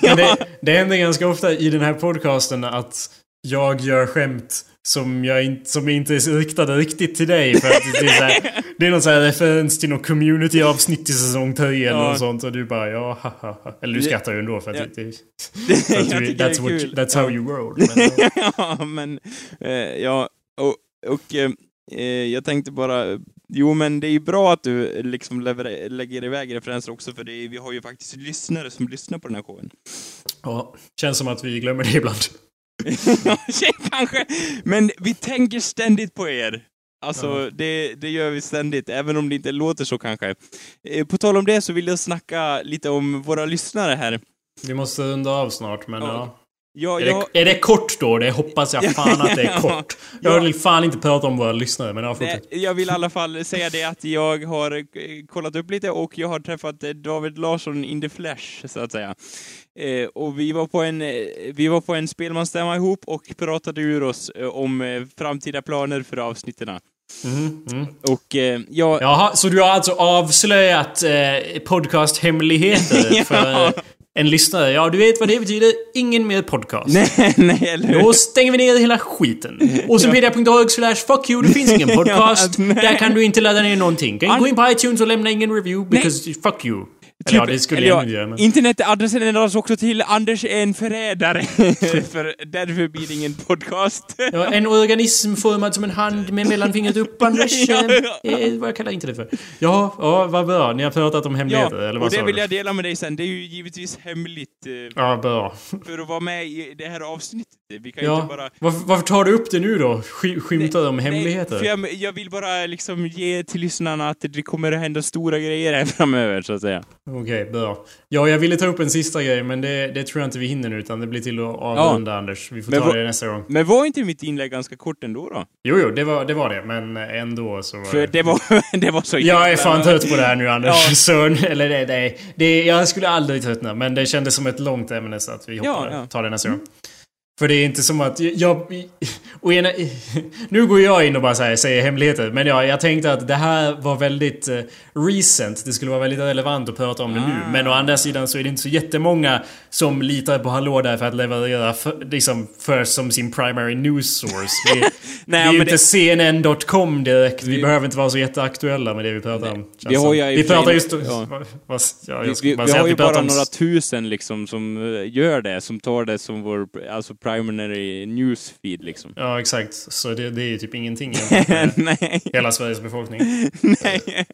Det, det händer ganska ofta i den här podcasten att jag gör skämt som, jag inte, som inte är riktade riktigt till dig. För att det, är så här, (laughs) det är någon sån här referens till någon community-avsnitt i säsong 10 eller Ja. något sånt. Och du bara ja, ha, ha, ha. Eller du skrattar ju ändå för att Ja. det, (laughs) för att du, that's, what, that's Ja. how you roll. Men, (laughs) ja. men eh, ja, och, och eh, eh, jag tänkte bara, jo men det är bra att du liksom lever, lägger iväg referenser också, för det är, vi har ju faktiskt lyssnare som lyssnar på den här showen. ja, känns som att vi glömmer det ibland. (laughs) Ja, kanske, men vi tänker ständigt på er. Alltså, det, det gör vi ständigt, även om det inte låter så kanske. Eh, På tal om det så vill jag snacka lite om våra lyssnare här. Vi måste runda av snart, men Ja. ja. Ja, Är, jag, det, är det kort då? Det hoppas jag (laughs) fan att det är Ja. kort. (laughs) Jag Ja. vill fan inte prata om våra lyssnare, men ja, Nej, jag vill i alla fall säga det att jag har eh, kollat upp lite och jag har träffat eh, David Larsson in the flesh, så att säga. Eh, och vi var på en, eh, vi var på en spelmansstämma ihop och pratade ur oss eh, om eh, framtida planer för avsnitten. Mhm, mm. Och eh, jag... Jaha, så du har alltså avslöjat eh, podcasthemligheter (laughs) Ja. för eh, en lyssnare? Ja, du vet vad det betyder. Ingen mer podcast. Nej, (laughs) nej, eller hur? Då stänger vi ner hela skiten. (laughs) Åsenpedia.org slash fuck you, det finns ingen podcast. Ja, nej. Där kan du inte ladda ner någonting. Kan An- gå in på iTunes och lämna ingen review, because fuck you. Eller ja, det skulle eller jag ja, nog göra, men... Internetadressen ändras också till Anders är en förrädare. (laughs) för därför blir det ingen podcast. Ja, en organism formad som en hand med mellanfingret upp, Anders. (laughs) Ja, ja. eh, vad kallar jag inte det för? Ja, ja, vad bra. Ni har pratat om hemligheter, eller Ja, vad och det vill du? jag dela med dig sen. Det är ju givetvis hemligt eh, Ja, bra. för att vara med i det här avsnittet. Vi kan Ja. inte bara... Varför, varför tar du upp det nu då? Sk skymtar Nej, hemligheter? för jag, jag vill bara liksom ge till lyssnarna att det kommer att hända stora grejer här (laughs) framöver, så att säga. Okej, bra. Ja, jag ville ta upp en sista grej, men det, det tror jag inte vi hinner nu, utan det blir till att avrunda, Anders. Vi får Men ta det nästa gång. Men var inte mitt inlägg ganska kort ändå då? Jo, jo, det var det, var det men ändå så var För det var, (laughs) det var så Jag är fan trött på det här nu Anders. Ja. (laughs) Så, eller det, det, det, jag skulle aldrig tröttna, men det kändes som ett långt ämne så att vi hoppar, Ja, ja. tar det nästa gång. För det är inte som att jag... Och ena, nu går jag in och bara säger, säger hemligheter. Men ja, jag tänkte att det här var väldigt eh, recent. Det skulle vara väldigt relevant att prata om det nu. Ah. Men å andra sidan så är det inte så jättemånga som litar på Hallå där för att leverera för, liksom först som sin primary news source. Det, (laughs) Nej, det är ju inte CNN.com direkt. Vi, Vi- behöver inte vara så jätteaktuella med det vi pratar om. känns vi har ju vi pratar just... ja. Ja, Vi, vi, har ju bara om... några tusen liksom som eh, gör det, som tar det som vår alltså primary newsfeed liksom. Ja, exakt. Så det, det är ju typ ingenting (laughs) Nej, hela Sveriges befolkning. nej.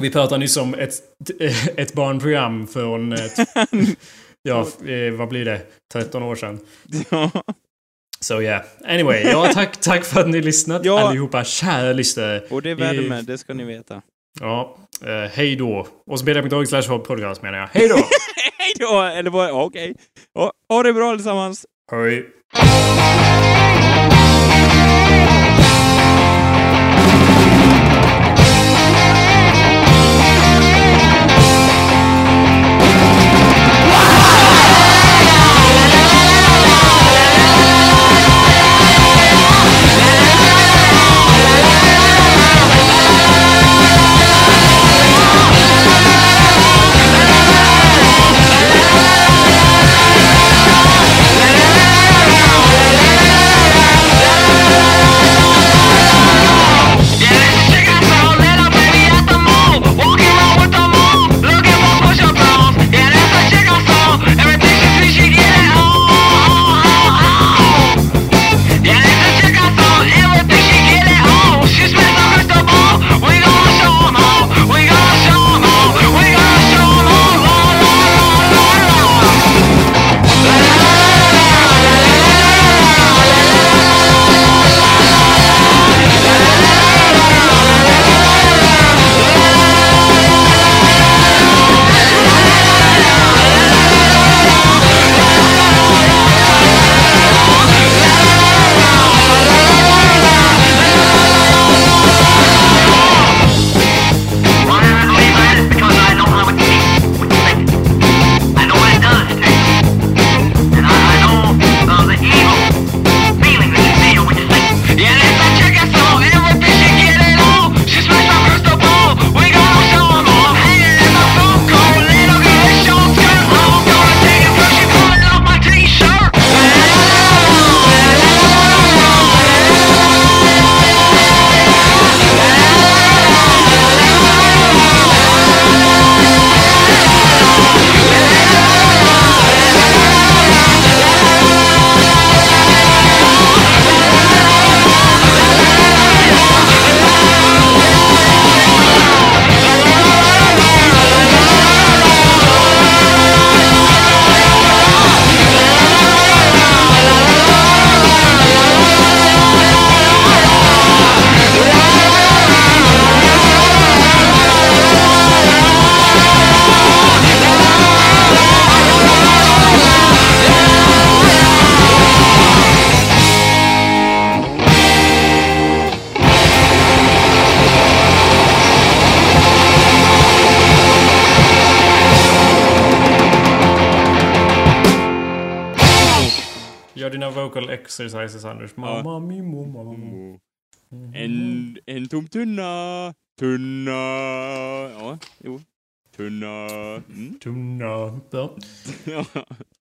Vi pratar nyss om ett, ett barnprogram från... Ett, (laughs) ja, eh, vad blir det? 13 år sedan. Ja. So yeah. Anyway, ja tack, tack för att ni lyssnat Ja. allihopa, kära lyssnare. Och det värmer, det ska ni veta. Ja, eh, hej då. Och spela.org slash podcast menar jag. Hej då! (laughs) Hej då! Eller vad, okej. Ja, Ha det bra allesammans! Hej. la tom tunna. Tunna. Ja, jo. Tunna. Mm. Tunna. Ja. (laughs)